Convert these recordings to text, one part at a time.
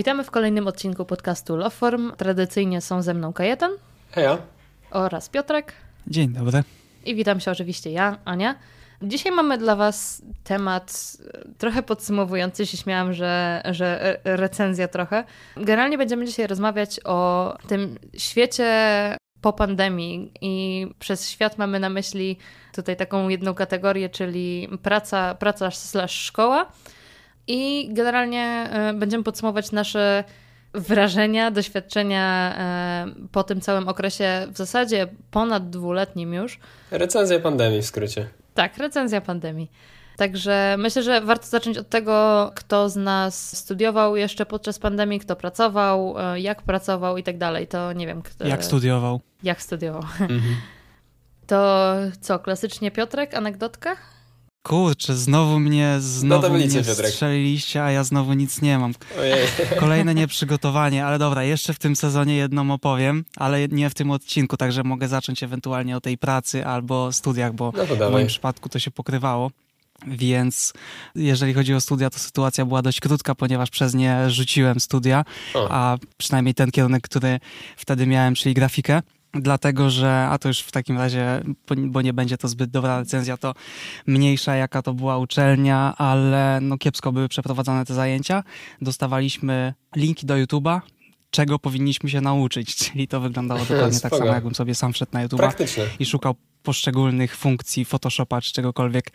Witamy w kolejnym odcinku podcastu Loveform. Tradycyjnie są ze mną Kajetan Heja. oraz Piotrek. Dzień dobry. I witam się oczywiście ja, Ania. Dzisiaj mamy dla Was temat e, trochę podsumowujący. Się śmiałam, że, że recenzja trochę. Generalnie będziemy dzisiaj rozmawiać o tym świecie po pandemii i przez świat mamy na myśli tutaj taką jedną kategorię, czyli praca, praca slash szkoła. I generalnie e, będziemy podsumować nasze wrażenia, doświadczenia e, po tym całym okresie, w zasadzie ponad dwuletnim już. Recenzja pandemii w skrócie. Tak, recenzja pandemii. Także myślę, że warto zacząć od tego, kto z nas studiował jeszcze podczas pandemii, kto pracował, e, jak pracował i tak dalej. To nie wiem. Kto... Jak studiował. Jak studiował. Mhm. To co, klasycznie Piotrek, anegdotka? Kurczę, znowu mnie, znowu mnie strzeliliście, a ja znowu nic nie mam. Ojej. Kolejne nieprzygotowanie, ale dobra, jeszcze w tym sezonie jedną opowiem, ale nie w tym odcinku, także mogę zacząć ewentualnie o tej pracy albo studiach, bo no w moim przypadku to się pokrywało. Więc jeżeli chodzi o studia, to sytuacja była dość krótka, ponieważ przez nie rzuciłem studia, o. a przynajmniej ten kierunek, który wtedy miałem, czyli grafikę dlatego że, a to już w takim razie, bo nie będzie to zbyt dobra recenzja, to mniejsza jaka to była uczelnia, ale no kiepsko były przeprowadzone te zajęcia. Dostawaliśmy linki do YouTube'a, czego powinniśmy się nauczyć, czyli to wyglądało dokładnie tak samo, jakbym sobie sam wszedł na YouTube'a i szukał poszczególnych funkcji Photoshopa czy czegokolwiek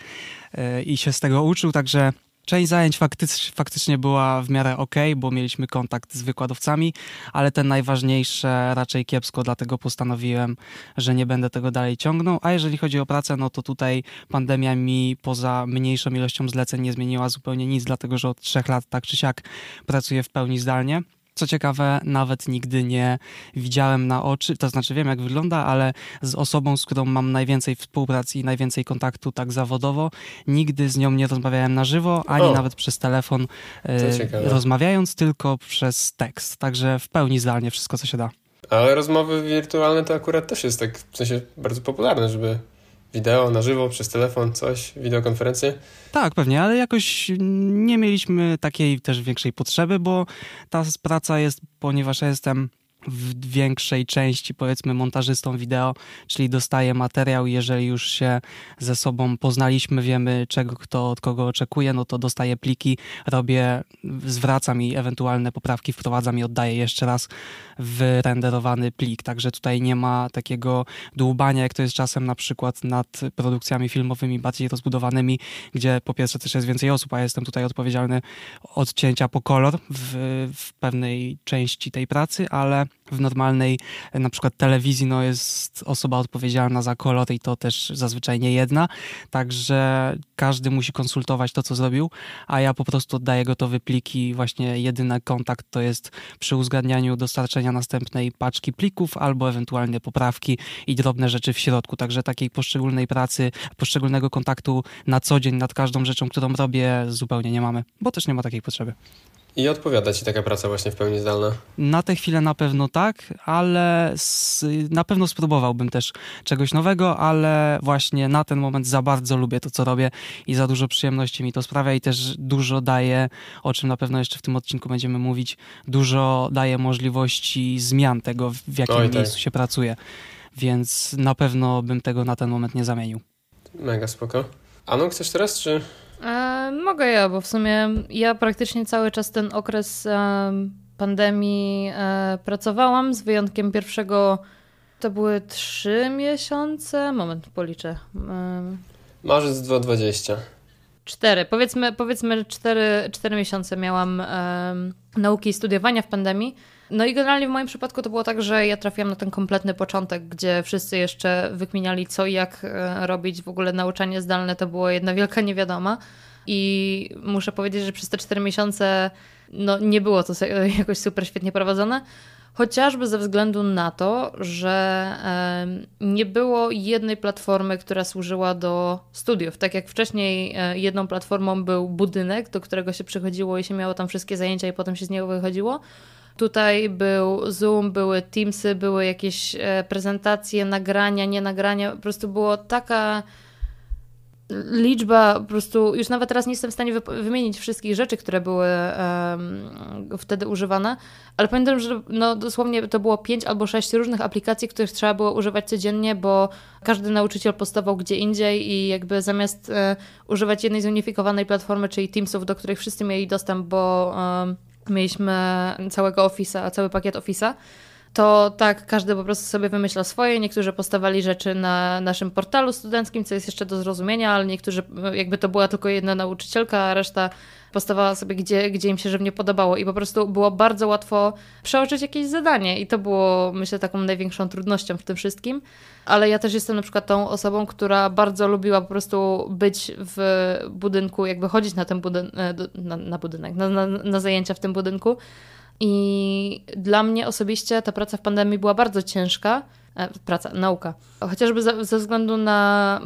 yy, i się z tego uczył, także Część zajęć faktycznie, faktycznie była w miarę ok, bo mieliśmy kontakt z wykładowcami, ale te najważniejsze raczej kiepsko, dlatego postanowiłem, że nie będę tego dalej ciągnął. A jeżeli chodzi o pracę, no to tutaj pandemia mi poza mniejszą ilością zleceń nie zmieniła zupełnie nic, dlatego że od trzech lat tak czy siak pracuję w pełni zdalnie. Co ciekawe, nawet nigdy nie widziałem na oczy, to znaczy wiem jak wygląda, ale z osobą, z którą mam najwięcej współpracy i najwięcej kontaktu tak zawodowo, nigdy z nią nie rozmawiałem na żywo, ani o. nawet przez telefon e, rozmawiając, tylko przez tekst. Także w pełni zdalnie wszystko, co się da. Ale rozmowy wirtualne to akurat też jest tak w sensie bardzo popularne, żeby wideo na żywo, przez telefon, coś, wideokonferencję? Tak, pewnie, ale jakoś nie mieliśmy takiej też większej potrzeby, bo ta praca jest, ponieważ ja jestem w większej części, powiedzmy, montażystą wideo, czyli dostaję materiał, jeżeli już się ze sobą poznaliśmy, wiemy czego kto od kogo oczekuje, no to dostaję pliki, robię, zwracam i ewentualne poprawki wprowadzam i oddaję jeszcze raz w renderowany plik, także tutaj nie ma takiego dłubania, jak to jest czasem na przykład nad produkcjami filmowymi bardziej rozbudowanymi, gdzie po pierwsze też jest więcej osób, a jestem tutaj odpowiedzialny od cięcia po kolor w, w pewnej części tej pracy, ale w normalnej e, na przykład telewizji no jest osoba odpowiedzialna za kolor i to też zazwyczaj nie jedna, także każdy musi konsultować to, co zrobił, a ja po prostu oddaję gotowe pliki, właśnie jedyny kontakt to jest przy uzgadnianiu dostarczenia następnej paczki plików albo ewentualnie poprawki i drobne rzeczy w środku, także takiej poszczególnej pracy, poszczególnego kontaktu na co dzień nad każdą rzeczą, którą robię zupełnie nie mamy, bo też nie ma takiej potrzeby. I odpowiada ci taka praca właśnie w pełni zdalna? Na tę chwilę na pewno tak, ale na pewno spróbowałbym też czegoś nowego, ale właśnie na ten moment za bardzo lubię to, co robię i za dużo przyjemności mi to sprawia i też dużo daje, o czym na pewno jeszcze w tym odcinku będziemy mówić, dużo daje możliwości zmian tego, w jakim Oj, tak. miejscu się pracuje. Więc na pewno bym tego na ten moment nie zamienił. Mega spoko. Anu, chcesz teraz, czy... E, mogę ja, bo w sumie ja praktycznie cały czas ten okres e, pandemii e, pracowałam, z wyjątkiem pierwszego, to były trzy miesiące, moment, policzę. Marzec 2020. Cztery, powiedzmy, powiedzmy cztery, cztery miesiące miałam nauki i studiowania w pandemii. No i generalnie w moim przypadku to było tak, że ja trafiłam na ten kompletny początek, gdzie wszyscy jeszcze wykminiali co i jak e, robić. W ogóle nauczanie zdalne to było jedna wielka niewiadoma. I muszę powiedzieć, że przez te cztery miesiące no, nie było to jakoś super świetnie prowadzone. Chociażby ze względu na to, że nie było jednej platformy, która służyła do studiów. Tak jak wcześniej e, jedną platformą był budynek, do którego się przychodziło i się miało tam wszystkie zajęcia i potem się z niego wychodziło Tutaj był Zoom, były Teamsy, były jakieś e, prezentacje, nagrania, nie nagrania. Po prostu było taka liczba po prostu, już nawet teraz nie jestem w stanie wymienić wszystkich rzeczy, które były um, wtedy używane, ale pamiętam, że no, dosłownie to było pięć albo sześć różnych aplikacji, których trzeba było używać codziennie, bo każdy nauczyciel postawał gdzie indziej i jakby zamiast e, używać jednej zunifikowanej platformy, czyli Teamsów, do których wszyscy mieli dostęp, bo um, mieliśmy całego Office'a, cały pakiet Office'a, to tak, każdy po prostu sobie wymyślał swoje. Niektórzy postawali rzeczy na naszym portalu studenckim, co jest jeszcze do zrozumienia, ale niektórzy, jakby to była tylko jedna nauczycielka, a reszta postawała sobie, gdzie, gdzie im się żywnie podobało. I po prostu było bardzo łatwo przeoczyć jakieś zadanie. I to było, myślę, taką największą trudnością w tym wszystkim. Ale ja też jestem na przykład tą osobą, która bardzo lubiła po prostu być w budynku, jakby chodzić na ten budyn e, na, na budynek, na, na, na zajęcia w tym budynku i dla mnie osobiście ta praca w pandemii była bardzo ciężka. E, praca, nauka. Chociażby ze, ze względu na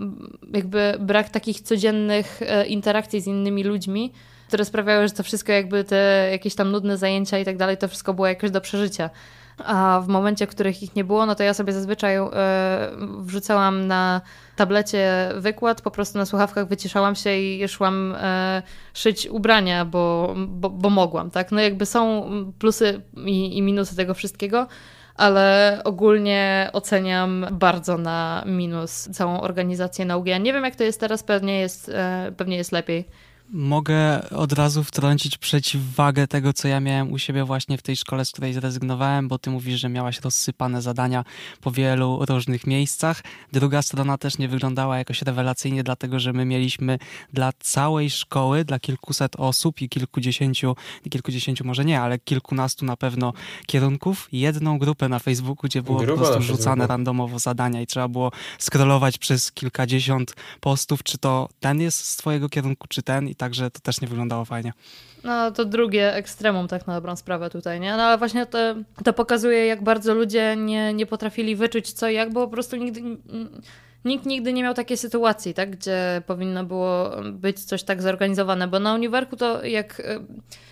jakby brak takich codziennych e, interakcji z innymi ludźmi, które sprawiały, że to wszystko jakby te jakieś tam nudne zajęcia i tak dalej, to wszystko było jakoś do przeżycia. A w momencie, w których ich nie było, no to ja sobie zazwyczaj e, wrzucałam na tablecie wykład, po prostu na słuchawkach wyciszałam się i szłam e, szyć ubrania, bo, bo, bo, mogłam, tak? No jakby są plusy i, i minusy tego wszystkiego, ale ogólnie oceniam bardzo na minus całą organizację nauki. Ja nie wiem, jak to jest teraz, pewnie jest, e, pewnie jest lepiej. Mogę od razu wtrącić przeciwwagę tego, co ja miałem u siebie właśnie w tej szkole, z której zrezygnowałem, bo ty mówisz, że miałaś rozsypane zadania po wielu różnych miejscach. Druga strona też nie wyglądała jakoś rewelacyjnie, dlatego że my mieliśmy dla całej szkoły, dla kilkuset osób i kilkudziesięciu, kilkudziesięciu może nie, ale kilkunastu na pewno kierunków, jedną grupę na Facebooku, gdzie było Grupa po prostu rzucane randomowo zadania i trzeba było scrollować przez kilkadziesiąt postów, czy to ten jest z twojego kierunku, czy ten także to też nie wyglądało fajnie. No to drugie ekstremum tak na dobrą sprawę tutaj, nie? No ale właśnie to, to pokazuje, jak bardzo ludzie nie, nie potrafili wyczuć co i jak, bo po prostu nigdy nikt nigdy nie miał takiej sytuacji, tak, gdzie powinno było być coś tak zorganizowane, bo na uniwerku to jak e,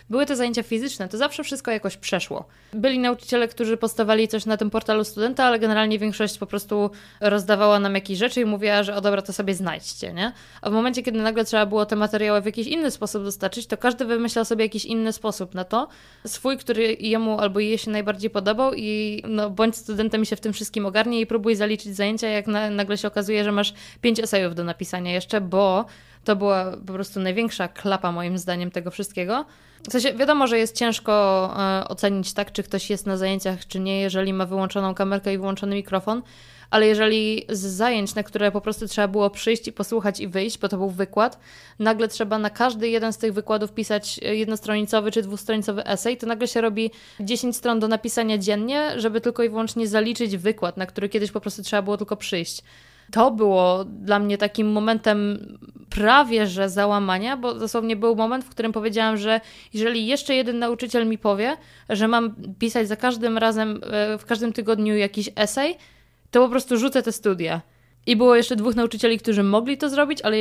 były te zajęcia fizyczne, to zawsze wszystko jakoś przeszło. Byli nauczyciele, którzy postawali coś na tym portalu studenta, ale generalnie większość po prostu rozdawała nam jakieś rzeczy i mówiła, że o dobra, to sobie znajdźcie, nie? A w momencie, kiedy nagle trzeba było te materiały w jakiś inny sposób dostarczyć, to każdy wymyślał sobie jakiś inny sposób na to, swój, który jemu albo jej się najbardziej podobał i no, bądź studentem się w tym wszystkim ogarnie i próbuj zaliczyć zajęcia, jak na, nagle się okazuje, że masz pięć esejów do napisania jeszcze, bo to była po prostu największa klapa moim zdaniem tego wszystkiego. W sensie wiadomo, że jest ciężko e, ocenić tak, czy ktoś jest na zajęciach, czy nie, jeżeli ma wyłączoną kamerkę i wyłączony mikrofon, ale jeżeli z zajęć, na które po prostu trzeba było przyjść i posłuchać i wyjść, bo to był wykład, nagle trzeba na każdy jeden z tych wykładów pisać jednostronicowy czy dwustronicowy esej, to nagle się robi 10 stron do napisania dziennie, żeby tylko i wyłącznie zaliczyć wykład, na który kiedyś po prostu trzeba było tylko przyjść to było dla mnie takim momentem prawie że załamania, bo dosłownie był moment, w którym powiedziałam, że jeżeli jeszcze jeden nauczyciel mi powie, że mam pisać za każdym razem, e, w każdym tygodniu jakiś esej, to po prostu rzucę te studia. I było jeszcze dwóch nauczycieli, którzy mogli to zrobić, ale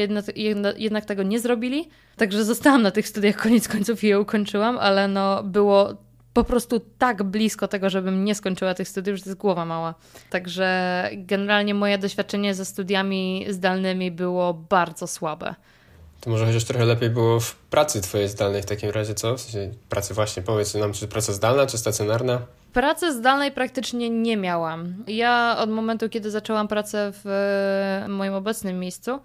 jednak, tego nie zrobili. Także zostałam na tych studiach koniec końców i je ukończyłam, ale no było po prostu tak blisko tego, żebym nie skończyła tych studiów, że to jest głowa mała. Także generalnie moje doświadczenie ze studiami zdalnymi było bardzo słabe. To może chociaż trochę lepiej było w pracy twojej zdalnej w takim razie, co? W sensie pracy właśnie, powiedz nam, czy praca zdalna, czy stacjonarna? Pracy zdalnej praktycznie nie miałam. Ja od momentu, kiedy zaczęłam pracę w moim obecnym miejscu,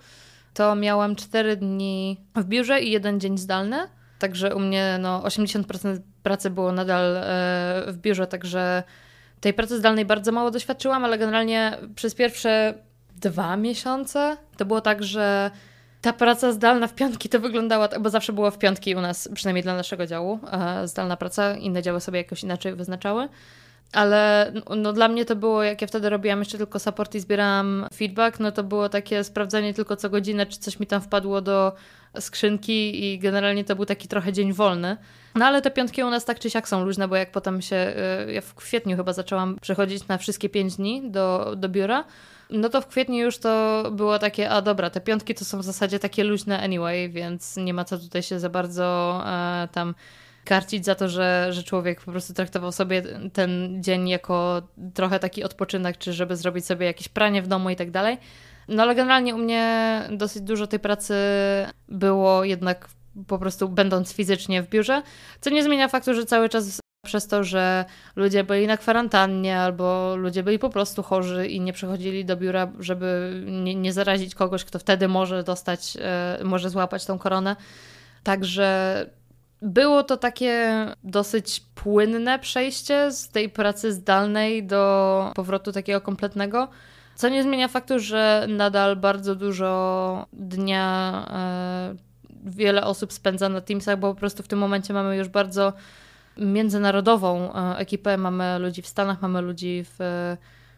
to miałam 4 dni w biurze i jeden dzień zdalny. Także u mnie no, 80% pracy było nadal e, w biurze, także tej pracy zdalnej bardzo mało doświadczyłam, ale generalnie przez pierwsze dwa miesiące to było tak, że ta praca zdalna w piątki to wyglądała, bo zawsze było w piątki u nas, przynajmniej dla naszego działu, zdalna praca, inne działy sobie jakoś inaczej wyznaczały. Ale no, dla mnie to było, jak ja wtedy robiłam jeszcze tylko support i zbierałam feedback, no to było takie sprawdzanie tylko co godzinę, czy coś mi tam wpadło do skrzynki i generalnie to był taki trochę dzień wolny. No ale te piątki u nas tak czy siak są luźne, bo jak potem się, y, ja w kwietniu chyba zaczęłam przechodzić na wszystkie pięć dni do, do biura, no to w kwietniu już to było takie, a dobra, te piątki to są w zasadzie takie luźne anyway, więc nie ma co tutaj się za bardzo e, tam karcić za to, że, że człowiek po prostu traktował sobie ten dzień jako trochę taki odpoczynek, czy żeby zrobić sobie jakieś pranie w domu i tak dalej. No ale generalnie u mnie dosyć dużo tej pracy było jednak po prostu będąc fizycznie w biurze, co nie zmienia faktu, że cały czas przez to, że ludzie byli na kwarantannie albo ludzie byli po prostu chorzy i nie przychodzili do biura, żeby nie, nie zarazić kogoś, kto wtedy może dostać, e, może złapać tą koronę. Także było to takie dosyć płynne przejście z tej pracy zdalnej do powrotu takiego kompletnego. Co nie zmienia faktu, że nadal bardzo dużo dnia e, wiele osób spędza na Teamsach, bo po prostu w tym momencie mamy już bardzo międzynarodową e, ekipę. Mamy ludzi w Stanach, mamy ludzi w,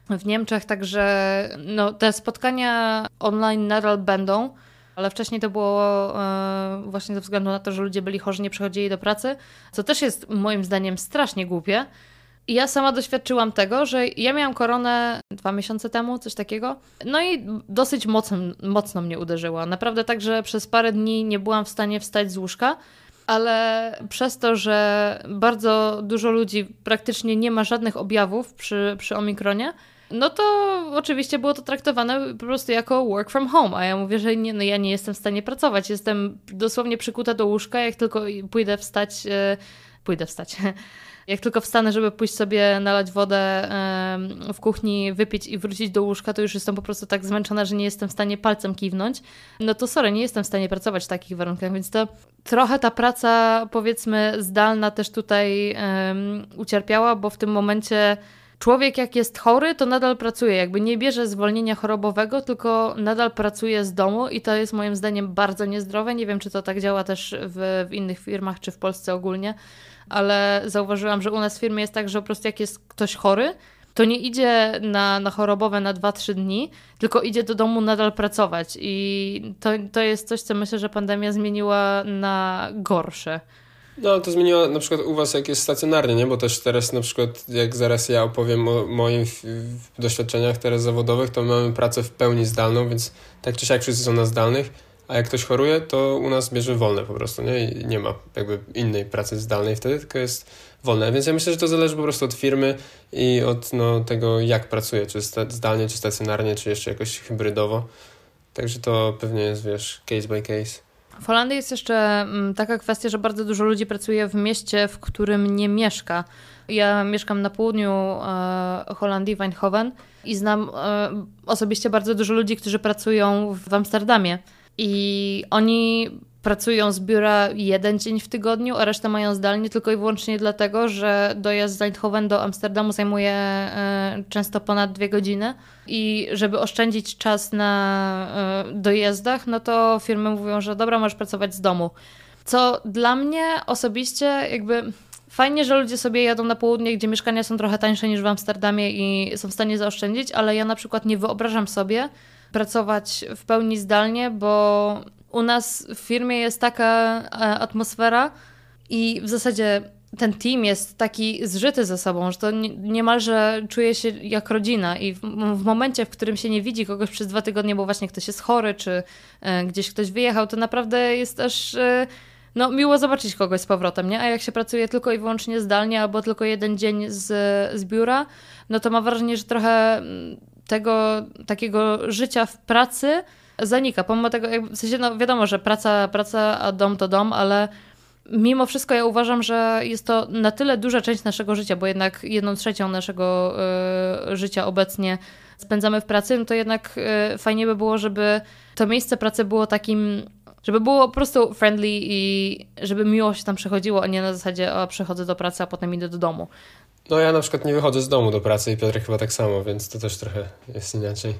w Niemczech, także no, te spotkania online nadal będą. Ale wcześniej to było e, właśnie ze względu na to, że ludzie byli chorzy, nie przychodzili do pracy, co też jest moim zdaniem strasznie głupie. Ja sama doświadczyłam tego, że ja miałam koronę dwa miesiące temu, coś takiego. No i dosyć mocno, mocno mnie uderzyła. Naprawdę tak, że przez parę dni nie byłam w stanie wstać z łóżka ale przez to, że bardzo dużo ludzi praktycznie nie ma żadnych objawów przy, przy Omikronie, no to oczywiście było to traktowane po prostu jako work from home, a ja mówię, że nie, no ja nie jestem w stanie pracować, jestem dosłownie przykuta do łóżka, jak tylko pójdę wstać, e, pójdę wstać, jak tylko wstanę, żeby pójść sobie nalać wodę w kuchni, wypić i wrócić do łóżka, to już jestem po prostu tak zmęczona, że nie jestem w stanie palcem kiwnąć. No to sorry, nie jestem w stanie pracować w takich warunkach, więc to trochę ta praca, powiedzmy, zdalna też tutaj um, ucierpiała, bo w tym momencie człowiek jak jest chory, to nadal pracuje, jakby nie bierze zwolnienia chorobowego, tylko nadal pracuje z domu i to jest moim zdaniem bardzo niezdrowe. Nie wiem, czy to tak działa też w, w innych firmach, czy w Polsce ogólnie, ale zauważyłam, że u nas w firmie jest tak, że po prostu jak jest ktoś chory, to nie idzie na, na chorobowe na 2-3 dni, tylko idzie do domu nadal pracować. I to, to jest coś, co myślę, że pandemia zmieniła na gorsze. No, to zmieniło na przykład u Was, jak jest stacjonarnie, nie? Bo też teraz na przykład, jak zaraz ja opowiem o moich doświadczeniach teraz zawodowych, to mamy pracę w pełni zdalną, więc tak czy siak wszyscy są na zdalnych, a jak ktoś choruje, to u nas bierze wolne po prostu, nie? I nie ma jakby innej pracy zdalnej wtedy, tylko jest wolne. Więc ja myślę, że to zależy po prostu od firmy i od no, tego, jak pracuje, czy zdalnie, czy stacjonarnie, czy jeszcze jakoś hybrydowo. Także to pewnie jest, wiesz, case by case. W Holandii jest jeszcze mm, taka kwestia, że bardzo dużo ludzi pracuje w mieście, w którym nie mieszka. Ja mieszkam na południu e, Holandii, Eindhoven i znam e, osobiście bardzo dużo ludzi, którzy pracują w Amsterdamie. I oni pracują z biura jeden dzień w tygodniu, a resztę mają zdalnie tylko i wyłącznie dlatego, że dojazd z Eindhoven do Amsterdamu zajmuje e, często ponad dwie godziny i żeby oszczędzić czas na e, dojazdach, no to firmy mówią, że dobra, możesz pracować z domu. Co dla mnie osobiście jakby fajnie, że ludzie sobie jadą na południe, gdzie mieszkania są trochę tańsze niż w Amsterdamie i są w stanie zaoszczędzić, ale ja na przykład nie wyobrażam sobie pracować w pełni zdalnie, bo u nas w firmie jest taka e, atmosfera i w zasadzie ten team jest taki zżyty ze sobą, że to niemalże czuje się jak rodzina i w, w, momencie, w którym się nie widzi kogoś przez dwa tygodnie, bo właśnie ktoś jest chory, czy e, gdzieś ktoś wyjechał, to naprawdę jest też e, no, miło zobaczyć kogoś z powrotem, nie? A jak się pracuje tylko i wyłącznie zdalnie, albo tylko jeden dzień z, z biura, no to mam wrażenie, że trochę mm, tego takiego życia w pracy zanika. Pomimo tego, w sensie, no wiadomo, że praca, praca, a dom to dom, ale mimo wszystko ja uważam, że jest to na tyle duża część naszego życia, bo jednak jedną trzecią naszego y, życia obecnie spędzamy w pracy, no to jednak y, fajnie by było, żeby to miejsce pracy było takim, żeby było po prostu friendly i żeby miło się tam przechodziło, a nie na zasadzie, o, przychodzę do pracy, a potem idę do domu. No ja na przykład nie wychodzę z domu do pracy i Piotr chyba tak samo, więc to też trochę jest inaczej.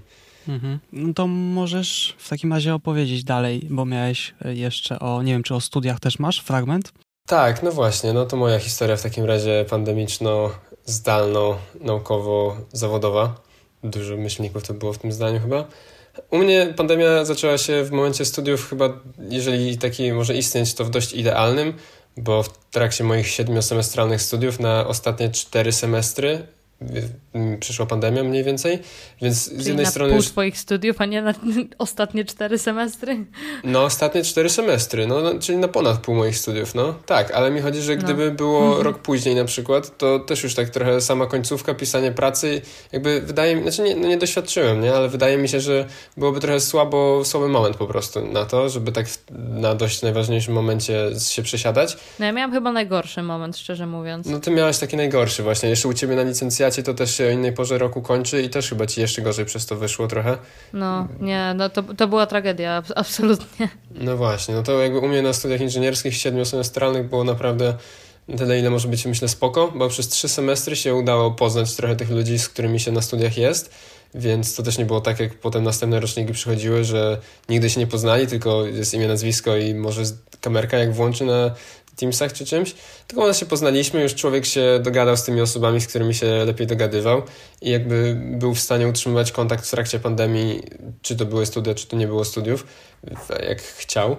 Mhm. No to możesz w takim razie opowiedzieć dalej, bo miałeś e, jeszcze o, nie wiem, czy o studiach też masz fragment? Tak, no właśnie, no to moja historia w takim razie pandemiczno-zdalno, naukowo-zawodowa. Dużo myślników to było w tym zdaniu chyba. U mnie pandemia zaczęła się w momencie studiów chyba, jeżeli taki może istnieć, to w dość idealnym, bo w trakcie moich siedmiosemestralnych studiów na ostatnie cztery semestry przyszła pandemia mniej więcej, więc Czyli z jednej na strony... pół Już... twoich studiów, a nie na ostatnie cztery semestry? No, ostatnie cztery semestry, no, no, czyli na ponad pół moich studiów, no. Tak, ale mi chodzi, że no. gdyby było mhm. rok później na przykład, to też już tak trochę sama końcówka, pisanie pracy, jakby wydaje mi, znaczy nie, no nie doświadczyłem, nie, ale wydaje mi się, że byłoby trochę słabo, słaby moment po prostu na to, żeby tak na dość najważniejszym momencie się przesiadać. No ja miałam chyba najgorszy moment, szczerze mówiąc. No ty miałaś taki najgorszy właśnie, jeszcze u ciebie na licencjacie to też się o innej porze roku kończy i też chyba ci jeszcze gorzej przez to wyszło trochę. No, nie, no to, to była tragedia, absolutnie. No właśnie, no to jakby u mnie na studiach inżynierskich siedmiosemestralnych było naprawdę tyle, ile może być, myślę, spoko, bo przez trzy semestry się udało poznać trochę tych ludzi, z którymi się na studiach jest, więc to też nie było tak, jak potem następne roczniki przychodziły, że nigdy się nie poznali, tylko jest imię, nazwisko i może kamerka jak włączy na Teamsach czy czymś, tylko one się poznaliśmy, już człowiek się dogadał z tymi osobami, z którymi się lepiej dogadywał i jakby był w stanie utrzymywać kontakt w trakcie pandemii, czy to były studia, czy to nie było studiów, jak chciał.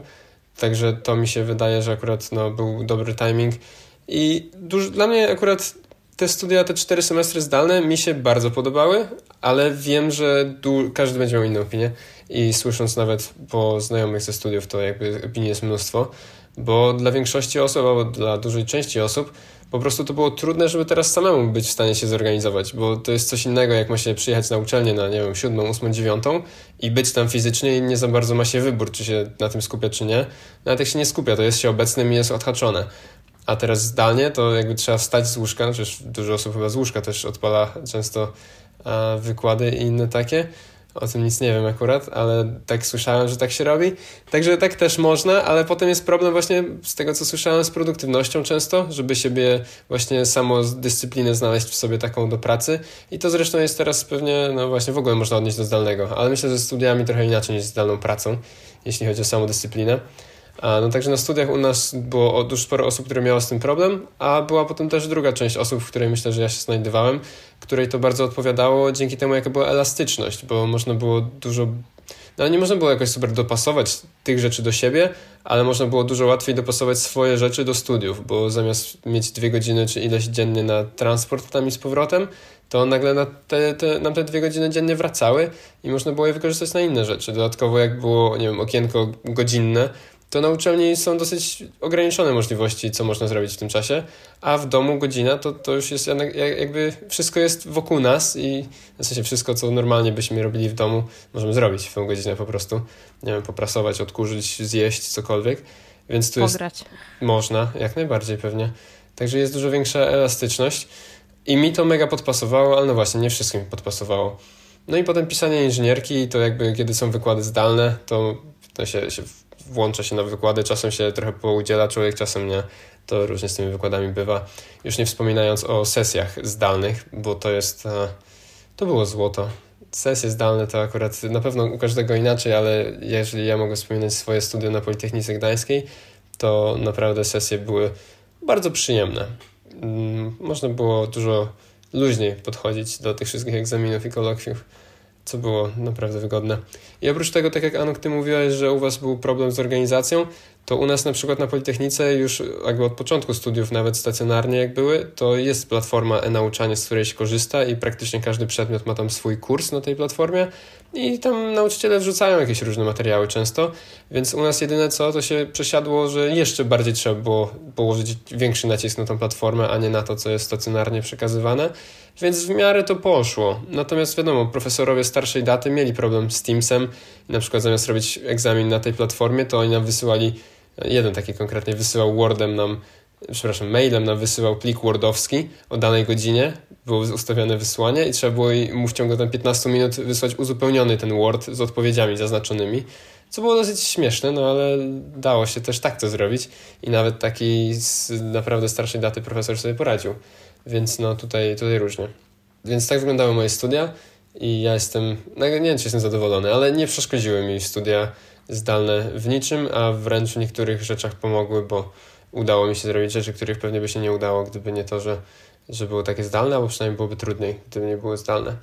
Także to mi się wydaje, że akurat no, był dobry timing. I dużo, dla mnie akurat te studia, te cztery semestry zdalne mi się bardzo podobały, ale wiem, że każdy będzie miał inną opinię i słysząc nawet po znajomych ze studiów, to jakby opinii jest mnóstwo bo dla większości osób, albo dla dużej części osób, po prostu to było trudne, żeby teraz samemu być w stanie się zorganizować, bo to jest coś innego, jak ma się przyjechać na uczelnię na, nie wiem, siódmą, ósmą, dziewiątą i być tam fizycznie i nie za bardzo ma się wybór, czy się na tym skupia, czy nie. Nawet jak się nie skupia, to jest się obecnym i jest odhaczone. A teraz zdalnie to jakby trzeba wstać z łóżka, przecież dużo osób chyba z łóżka też odpala często wykłady i inne takie o tym nic nie wiem akurat, ale tak słyszałem, że tak się robi. Także tak też można, ale potem jest problem właśnie z tego, co słyszałem, z produktywnością często, żeby siebie właśnie samo dyscyplinę znaleźć w sobie taką do pracy. I to zresztą jest teraz pewnie, no właśnie w ogóle można odnieść do zdalnego, ale myślę, że studiami trochę inaczej niż zdalną pracą, jeśli chodzi o samą dyscyplinę. No także na studiach u nas było dużo sporo osób, które miało z tym problem, a była potem też druga część osób, w której myślę, że ja się znajdowałem, której to bardzo odpowiadało dzięki temu, jaka była elastyczność, bo można było dużo no nie można było jakoś super dopasować tych rzeczy do siebie, ale można było dużo łatwiej dopasować swoje rzeczy do studiów, bo zamiast mieć dwie godziny czy ileś dziennie na transport tam i z powrotem, to nagle na te, te, nam te dwie godziny dziennie wracały i można było je wykorzystać na inne rzeczy. Dodatkowo jak było, nie wiem, okienko godzinne, to na uczelni są dosyć ograniczone możliwości, co można zrobić w tym czasie, a w domu godzina to, to już jest jakby wszystko jest wokół nas i w sensie wszystko, co normalnie byśmy robili w domu, możemy zrobić w tą godzinę po prostu. Nie wiem, poprasować, odkurzyć, zjeść, cokolwiek. Więc tu Pograć. jest... Można, jak najbardziej pewnie. Także jest dużo większa elastyczność i mi to mega podpasowało, ale no właśnie, nie wszystkim mi podpasowało. No i potem pisanie inżynierki, to jakby kiedy są wykłady zdalne, to, to się, się włącza się na wykłady, czasem się trochę poudziela człowiek, czasem nie. To różnie z tymi wykładami bywa. Już nie wspominając o sesjach zdalnych, bo to jest. E, to było złoto. Sesje zdalne to akurat na pewno u każdego inaczej, ale jeżeli ja mogę wspominać swoje studia na Politechnice Gdańskiej, to naprawdę sesje były bardzo przyjemne. Mm, można było dużo luźniej podchodzić do tych wszystkich egzaminów i kolokwiów co było naprawdę wygodne. I oprócz tego, tak jak Anuk, ty mówiłaś, że u was był problem z organizacją, to u nas na przykład na Politechnice już jakby od początku studiów, nawet stacjonarnie jak były, to jest platforma e-nauczanie, z której się korzysta i praktycznie każdy przedmiot ma tam swój kurs na tej platformie i tam nauczyciele wrzucają jakieś różne materiały często, więc u nas jedyne co, to się przesiadło, że jeszcze bardziej trzeba było położyć większy nacisk na tą platformę, a nie na to, co jest stacjonarnie przekazywane, więc w miarę to poszło. Natomiast wiadomo, profesorowie starszej daty mieli problem z Teamsem na przykład zamiast robić egzamin na tej platformie, to oni nam wysyłali jeden taki konkretnie wysyłał Wordem nam, przepraszam, mailem nam wysyłał plik Wordowski o danej godzinie, było ustawione wysłanie i trzeba było mu w ciągu tam 15 minut wysłać uzupełniony ten Word z odpowiedziami zaznaczonymi, co było dosyć śmieszne, no ale dało się też tak to zrobić i nawet taki z naprawdę starszej daty profesor sobie poradził, więc no tutaj, tutaj różnie. Więc tak wyglądały moje studia i ja jestem, no nie wiem czy jestem zadowolony, ale nie przeszkodziły mi studia zdalne w niczym, a wręcz w niektórych rzeczach pomogły, bo udało mi się zrobić rzeczy, których pewnie by się nie udało, gdyby nie to, że, że było takie zdalne, albo przynajmniej byłoby trudniej, gdyby nie było zdalne.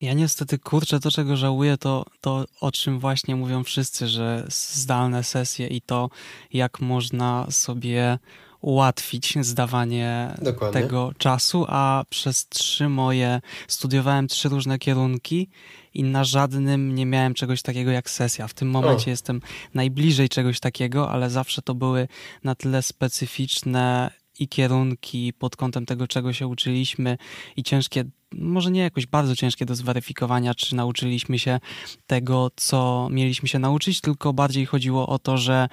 Ja niestety kurczę, to czego żałuję, to, to o czym właśnie mówią wszyscy, że zdalne sesje i to, jak można sobie ułatwić zdawanie Dokładnie. tego czasu, a przez trzy moje studiowałem trzy różne kierunki i na żadnym nie miałem czegoś takiego jak sesja. W tym momencie o. jestem najbliżej czegoś takiego, ale zawsze to były na tyle specyficzne i kierunki pod kątem tego, czego się uczyliśmy i ciężkie, może nie jakoś bardzo ciężkie do zweryfikowania, czy nauczyliśmy się tego, co mieliśmy się nauczyć, tylko bardziej chodziło o to, że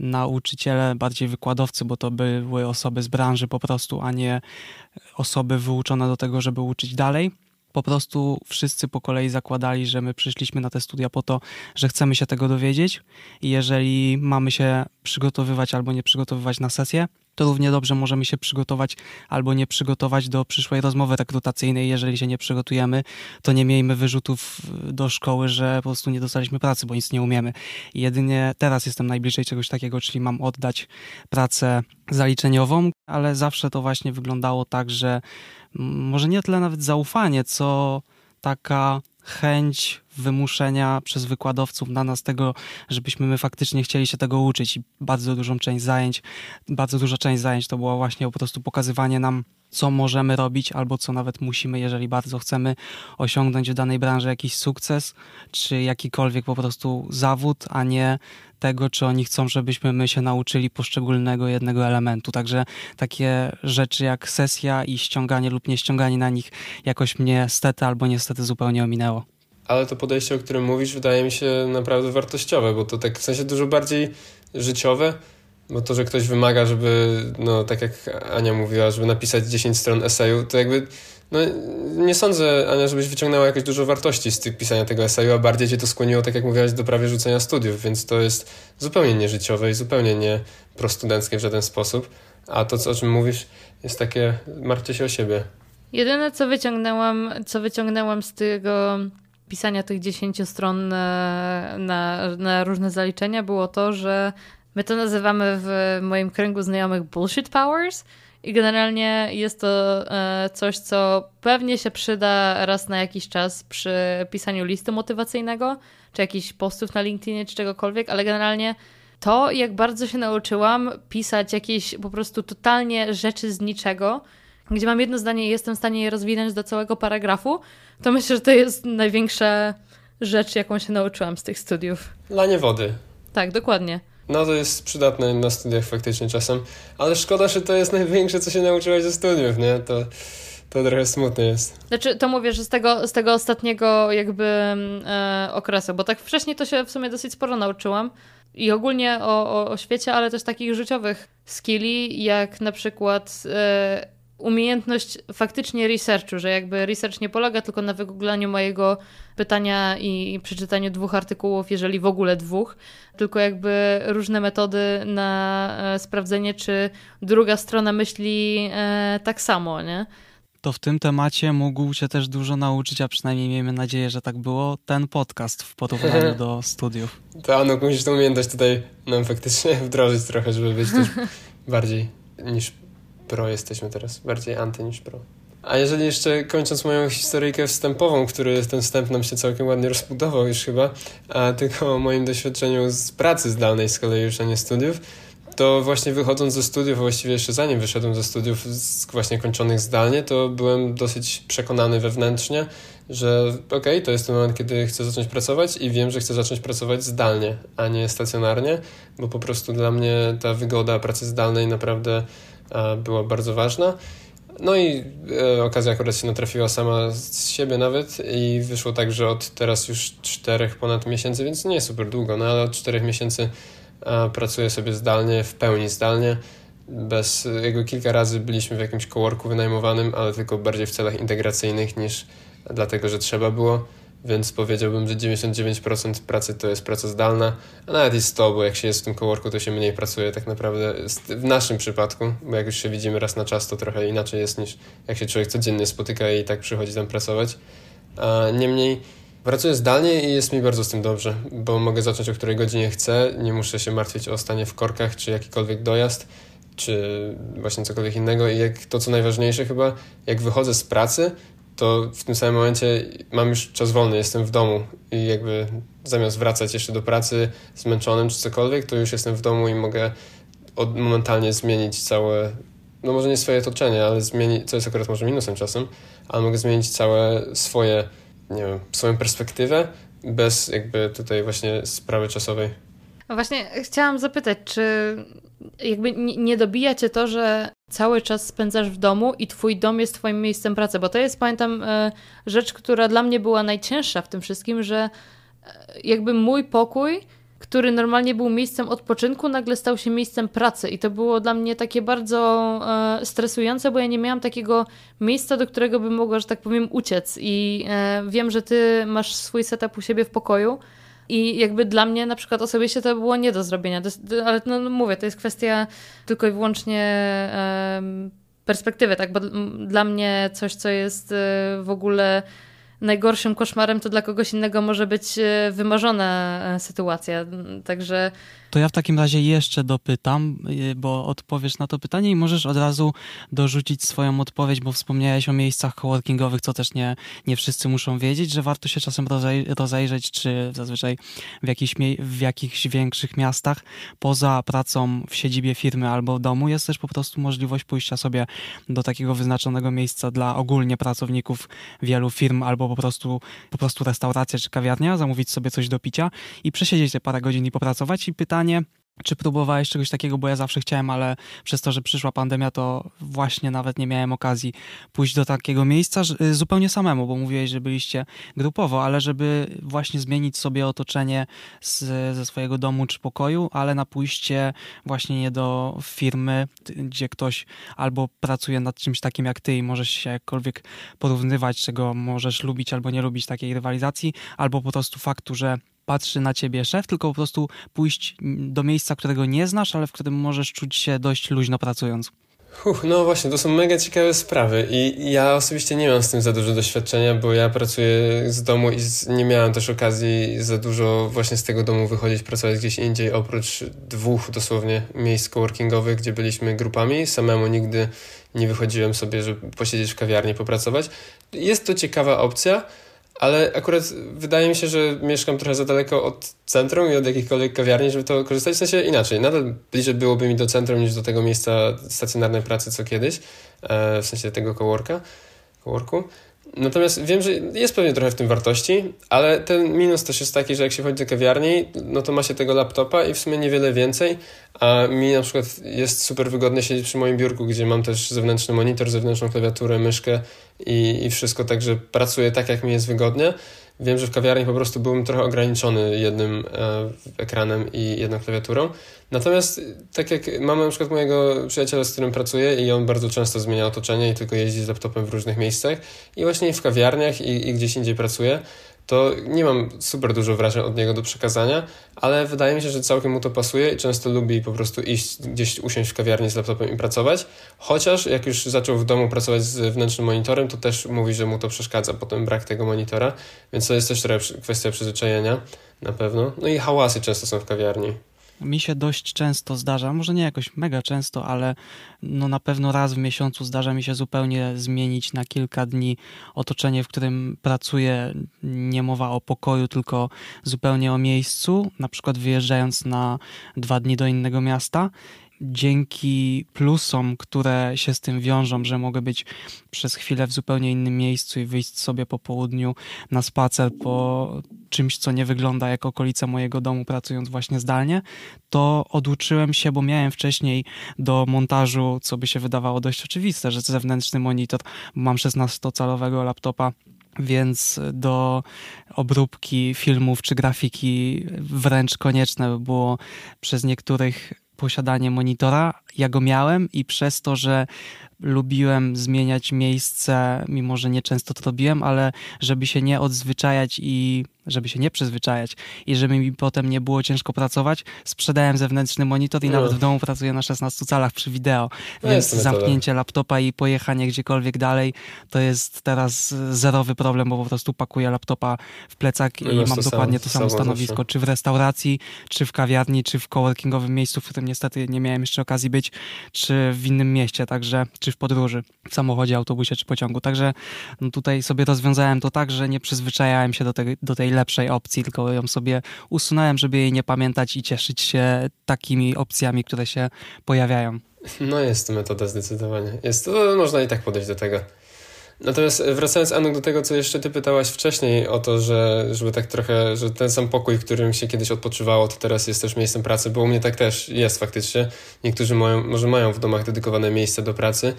nauczyciele, bardziej wykładowcy, bo to były osoby z branży po prostu, a nie osoby wyuczone do tego, żeby uczyć dalej. Po prostu wszyscy po kolei zakładali, że my przyszliśmy na te studia po to, że chcemy się tego dowiedzieć. I jeżeli mamy się przygotowywać albo nie przygotowywać na sesję, to równie dobrze możemy się przygotować albo nie przygotować do przyszłej rozmowy rekrutacyjnej. Jeżeli się nie przygotujemy, to nie miejmy wyrzutów do szkoły, że po prostu nie dostaliśmy pracy, bo nic nie umiemy. I jedynie teraz jestem najbliżej czegoś takiego, czyli mam oddać pracę zaliczeniową, ale zawsze to właśnie wyglądało tak, że może nie tyle nawet zaufanie, co taka chęć wymuszenia przez wykładowców na nas tego, żebyśmy my faktycznie chcieli się tego uczyć i bardzo dużą część zajęć, bardzo duża część zajęć to było właśnie po prostu pokazywanie nam co możemy robić, albo co nawet musimy, jeżeli bardzo chcemy osiągnąć w danej branży jakiś sukces, czy jakikolwiek po prostu zawód, a nie tego, czy oni chcą, żebyśmy my się nauczyli poszczególnego jednego elementu. Także takie rzeczy jak sesja i ściąganie lub nie ściąganie na nich jakoś mnie stety albo niestety zupełnie ominęło. Ale to podejście, o którym mówisz, wydaje mi się naprawdę wartościowe, bo to tak w sensie dużo bardziej życiowe, bo to, że ktoś wymaga, żeby, no tak jak Ania mówiła, żeby napisać 10 stron eseju, to jakby, no nie sądzę, Ania, żebyś wyciągnęła jakieś dużo wartości z tych pisania tego eseju, a bardziej cię to skłoniło, tak jak mówiłaś, do prawie rzucenia studiów, więc to jest zupełnie nieżyciowe i zupełnie nie prostudenckie w żaden sposób. A to, co, o czym mówisz, jest takie, martwcie się o siebie. Jedyne, co wyciągnęłam, co wyciągnęłam z tego pisania tych 10 stron na, na, na różne zaliczenia, było to, że My to nazywamy w moim kręgu znajomych bullshit powers. I generalnie jest to e, coś, co pewnie się przyda raz na jakiś czas przy pisaniu listy motywacyjnego, czy jakichś postów na LinkedInie, czy czegokolwiek, ale generalnie to, jak bardzo się nauczyłam pisać jakieś po prostu totalnie rzeczy z niczego, gdzie mam jedno zdanie i jestem w stanie je rozwinąć do całego paragrafu, to myślę, że to jest największa rzecz, jaką się nauczyłam z tych studiów. Lanie wody. Tak, dokładnie. No to jest przydatne na studiach faktycznie czasem, ale szkoda, że to jest największe, co się nauczyłeś ze studiów, nie? To, to trochę smutne jest. Znaczy, to mówię, że z tego, z tego ostatniego jakby e, okresu, bo tak wcześniej to się w sumie dosyć sporo nauczyłam i ogólnie o, o, o świecie, ale też takich życiowych skilli, jak na przykład e, umiejętność faktycznie researchu, że jakby research nie polega tylko na wygooglaniu mojego pytania i przeczytaniu dwóch artykułów, jeżeli w ogóle dwóch, tylko jakby różne metody na e, sprawdzenie, czy druga strona myśli e, tak samo, nie? To w tym temacie mógł się też dużo nauczyć, a przynajmniej miejmy nadzieję, że tak było, ten podcast w porównaniu do studiów. To Anuk, musisz tę umiejętność tutaj nam faktycznie wdrożyć trochę, żeby być też bardziej niż pro jesteśmy teraz, bardziej anty niż pro. A jeżeli jeszcze kończąc moją historyjkę wstępową, który ten wstęp nam się całkiem ładnie rozbudował już chyba, a tylko o moim doświadczeniu z pracy zdalnej z kolei już, a nie studiów, to właśnie wychodząc ze studiów, a właściwie jeszcze zanim wyszedłem ze studiów właśnie kończonych zdalnie, to byłem dosyć przekonany wewnętrznie, że okej, okay, to jest ten moment, kiedy chcę zacząć pracować i wiem, że chcę zacząć pracować zdalnie, a nie stacjonarnie, bo po prostu dla mnie ta wygoda pracy zdalnej naprawdę była bardzo ważna. No i e, okazja akurat się natrafiła sama z siebie nawet i wyszło tak, że od teraz już czterech ponad miesięcy, więc nie super długo, no ale od czterech miesięcy e, pracuję sobie zdalnie, w pełni zdalnie. Bez, jego kilka razy byliśmy w jakimś kołorku wynajmowanym, ale tylko bardziej w celach integracyjnych niż dlatego, że trzeba było więc powiedziałbym, że 99% pracy to jest praca zdalna, a nawet jest 100, bo jak się jest w tym coworku, to się mniej pracuje tak naprawdę w naszym przypadku, bo jak już się widzimy raz na czas, to trochę inaczej jest niż jak się człowiek codziennie spotyka i tak przychodzi tam pracować. A niemniej pracuję zdalnie i jest mi bardzo z tym dobrze, bo mogę zacząć o której godzinie chcę, nie muszę się martwić o stanie w korkach czy jakikolwiek dojazd, czy właśnie cokolwiek innego i jak to co najważniejsze chyba, jak wychodzę z pracy, to w tym samym momencie mam już czas wolny, jestem w domu i jakby zamiast wracać jeszcze do pracy zmęczonym czy cokolwiek, to już jestem w domu i mogę od, momentalnie zmienić całe, no może nie swoje otoczenie, ale zmienić, co jest akurat może minusem czasem, ale mogę zmienić całe swoje, nie wiem, swoją perspektywę bez jakby tutaj właśnie sprawy czasowej. No właśnie chciałam zapytać, czy jakby nie dobija cię to, że cały czas spędzasz w domu i twój dom jest twoim miejscem pracy, bo to jest, pamiętam, e, rzecz, która dla mnie była najcięższa w tym wszystkim, że e, jakby mój pokój, który normalnie był miejscem odpoczynku, nagle stał się miejscem pracy i to było dla mnie takie bardzo e, stresujące, bo ja nie miałam takiego miejsca, do którego bym mogła, że tak powiem, uciec i wiem, że ty masz swój setup u siebie w pokoju, i jakby dla mnie na przykład osobiście to było nie do zrobienia. ale no, no, mówię, to jest kwestia tylko i wyłącznie perspektywy, tak? Bo dla mnie coś, co jest e, w ogóle najgorszym koszmarem, to dla kogoś innego może być e, wymarzona e, sytuacja. Także to ja w takim razie jeszcze dopytam, y, bo odpowiesz na to pytanie i możesz od razu dorzucić swoją odpowiedź, bo wspomniałeś o miejscach coworkingowych, co też nie, nie wszyscy muszą wiedzieć, że warto się czasem rozejrzeć, czy zazwyczaj w, jakichś, w jakichś większych miastach. Poza pracą w siedzibie firmy albo domu jest też po prostu możliwość pójścia sobie do takiego wyznaczonego miejsca dla ogólnie pracowników wielu firm albo po prostu, po prostu restauracja czy kawiarnia, zamówić sobie coś do picia i przesiedzieć te parę godzin i popracować. I pytać pytanie, czy próbowałeś czegoś takiego, bo ja zawsze chciałem, ale przez to, że przyszła pandemia, to właśnie nawet nie miałem okazji pójść do takiego miejsca y, zupełnie samemu, bo mówiłeś, że byliście grupowo, ale żeby właśnie zmienić sobie otoczenie z, ze swojego domu czy pokoju, ale na pójście właśnie nie do firmy, gdzie ktoś albo pracuje nad czymś takim jak ty i możesz się jakkolwiek porównywać, czego możesz lubić albo nie lubić takiej rywalizacji, albo po prostu faktu, że patrzy na ciebie szef, tylko po prostu pójść do miejsca, którego nie znasz, ale w którym możesz czuć się dość luźno pracując. Uch, no właśnie, to są mega ciekawe sprawy i ja osobiście nie mam z tym za dużo doświadczenia, bo ja pracuję z domu i nie miałem też okazji za dużo właśnie z tego domu wychodzić, pracować gdzieś indziej, oprócz dwóch dosłownie miejsc coworkingowych, gdzie byliśmy grupami. Samemu nigdy nie wychodziłem sobie, żeby posiedzieć w kawiarni, popracować. Jest to ciekawa opcja, ale akurat wydaje mi się, że mieszkam trochę za daleko od centrum i od jakichkolwiek kawiarni, żeby to korzystać. W sensie inaczej, nadal bliżej byłoby mi do centrum niż do tego miejsca stacjonarnej pracy co kiedyś, e, w sensie tego coworka, coworku. Natomiast wiem, że jest pewnie trochę w tym wartości, ale ten minus też jest taki, że jak się chodzi do kawiarni, no to ma się tego laptopa i w sumie niewiele więcej, a mi na przykład jest super wygodnie siedzieć przy moim biurku, gdzie mam też zewnętrzny monitor, zewnętrzną klawiaturę, myszkę i, i wszystko, także pracuję tak, jak mi jest wygodnie. Wiem, że w kawiarni po prostu byłem trochę ograniczony jednym e, ekranem i jedną klawiaturą. Natomiast tak jak mamy na przykład mojego przyjaciela, z którym pracuję i on bardzo często zmienia otoczenie i tylko jeździ z laptopem w różnych miejscach i właśnie w kawiarniach i, i gdzieś indziej pracuje, to nie mam super dużo wrażeń od niego do przekazania, ale wydaje mi się, że całkiem mu to pasuje i często lubi po prostu iść gdzieś usiąść w kawiarni z laptopem i pracować. Chociaż jak już zaczął w domu pracować z wewnętrznym monitorem, to też mówi, że mu to przeszkadza potem brak tego monitora, więc to jest też kwestia przyzwyczajenia na pewno. No i hałasy często są w kawiarni mi się dość często zdarza, może nie jakoś mega często, ale no na pewno raz w miesiącu zdarza mi się zupełnie zmienić na kilka dni otoczenie, w którym pracuję. Nie mowa o pokoju, tylko zupełnie o miejscu, na przykład wyjeżdżając na dwa dni do innego miasta dzięki plusom, które się z tym wiążą, że mogę być przez chwilę w zupełnie innym miejscu i wyjść sobie po południu na spacer po czymś, co nie wygląda jak okolica mojego domu, pracując właśnie zdalnie, to oduczyłem się, bo miałem wcześniej do montażu, co by się wydawało dość oczywiste, że zewnętrzny monitor, mam 16-calowego laptopa więc do obróbki filmów czy grafiki wręcz konieczne było przez niektórych posiadanie monitora. Ja go miałem i przez to, że lubiłem zmieniać miejsce, mimo że nie często to robiłem, ale żeby się nie odzwyczajać i żeby się nie przyzwyczajać i żeby mi potem nie było ciężko pracować, sprzedałem zewnętrzny monitor i no. nawet w domu pracuję na 16 calach przy wideo, no więc zamknięcie laptopa i pojechanie gdziekolwiek dalej to jest teraz zerowy problem, bo po prostu pakuję laptopa w plecak no i mam dokładnie to samo stanowisko, zawsze. czy w restauracji, czy w kawiarni, czy w coworkingowym miejscu, w którym niestety nie miałem jeszcze okazji być, być, czy w innym mieście, także, czy w podróży, w samochodzie, autobusie, czy pociągu. Także no tutaj sobie rozwiązałem to tak, że nie przyzwyczajałem się do, te, do tej lepszej opcji, tylko ją sobie usunąłem, żeby jej nie pamiętać i cieszyć się takimi opcjami, które się pojawiają. No jest to metoda zdecydowanie. Jest to, można i tak podejść do tego. Natomiast wracając, Anu, do tego, co jeszcze ty pytałaś wcześniej o to, że żeby tak trochę, że ten sam pokój, w którym się kiedyś odpoczywało, to teraz jest też miejscem pracy, bo u mnie tak też jest faktycznie. Niektórzy mają, może mają w domach dedykowane miejsce do pracy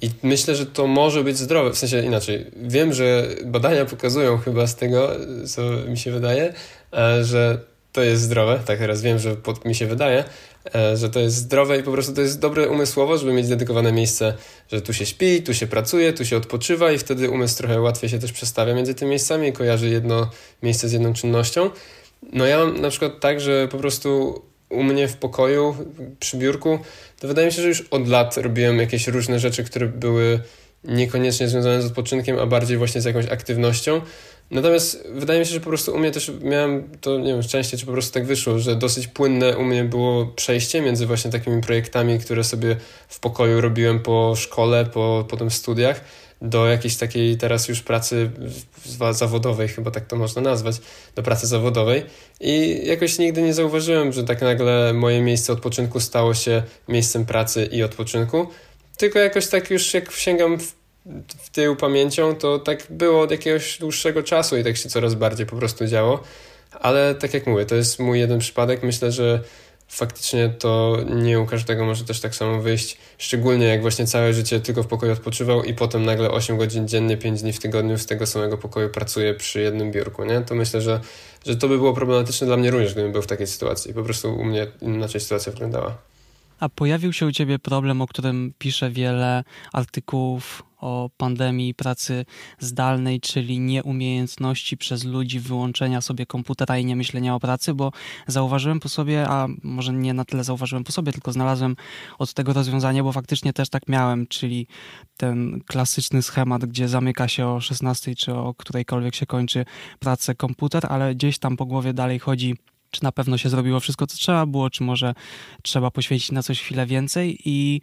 i myślę, że to może być zdrowe, w sensie inaczej. Wiem, że badania pokazują chyba z tego, co mi się wydaje, e, że to jest zdrowe. Tak teraz wiem, że pod, mi się wydaje, że to jest zdrowe i po prostu to jest dobre umysłowo, żeby mieć dedykowane miejsce, że tu się śpi, tu się pracuje, tu się odpoczywa i wtedy umysł trochę łatwiej się też przestawia między tymi miejscami i kojarzy jedno miejsce z jedną czynnością. No ja mam na przykład tak, że po prostu u mnie w pokoju, przy biurku, to wydaje mi się, że już od lat robiłem jakieś różne rzeczy, które były niekoniecznie związane z odpoczynkiem, a bardziej właśnie z jakąś aktywnością. Natomiast wydaje mi się, że po prostu u mnie też miałem to, nie wiem, szczęście, czy po prostu tak wyszło, że dosyć płynne u mnie było przejście między właśnie takimi projektami, które sobie w pokoju robiłem po szkole, po potem studiach, do jakiejś takiej teraz już pracy zawodowej, chyba tak to można nazwać, do pracy zawodowej. I jakoś nigdy nie zauważyłem, że tak nagle moje miejsce odpoczynku stało się miejscem pracy i odpoczynku. Tylko jakoś tak już jak sięgam w w tył pamięcią, to tak było od jakiegoś dłuższego czasu i tak się coraz bardziej po prostu działo. Ale tak jak mówię, to jest mój jeden przypadek. Myślę, że faktycznie to nie u każdego może też tak samo wyjść. Szczególnie jak właśnie całe życie tylko w pokoju odpoczywał i potem nagle 8 godzin dziennie, 5 dni w tygodniu z tego samego pokoju pracuje przy jednym biurku, nie? To myślę, że, że to by było problematyczne dla mnie również, gdybym był w takiej sytuacji. Po prostu u mnie inaczej sytuacja wyglądała. A pojawił się u ciebie problem, o którym pisze wiele artykułów o pandemii pracy zdalnej, czyli nieumiejętności przez ludzi wyłączenia sobie komputera i nie myślenia o pracy, bo zauważyłem po sobie, a może nie na tyle zauważyłem po sobie, tylko znalazłem od tego rozwiązanie, bo faktycznie też tak miałem, czyli ten klasyczny schemat, gdzie zamyka się o 16 czy o którejkolwiek się kończy pracę komputer, ale gdzieś tam po głowie dalej chodzi czy na pewno się zrobiło wszystko, co trzeba było, czy może trzeba poświęcić na coś chwilę więcej i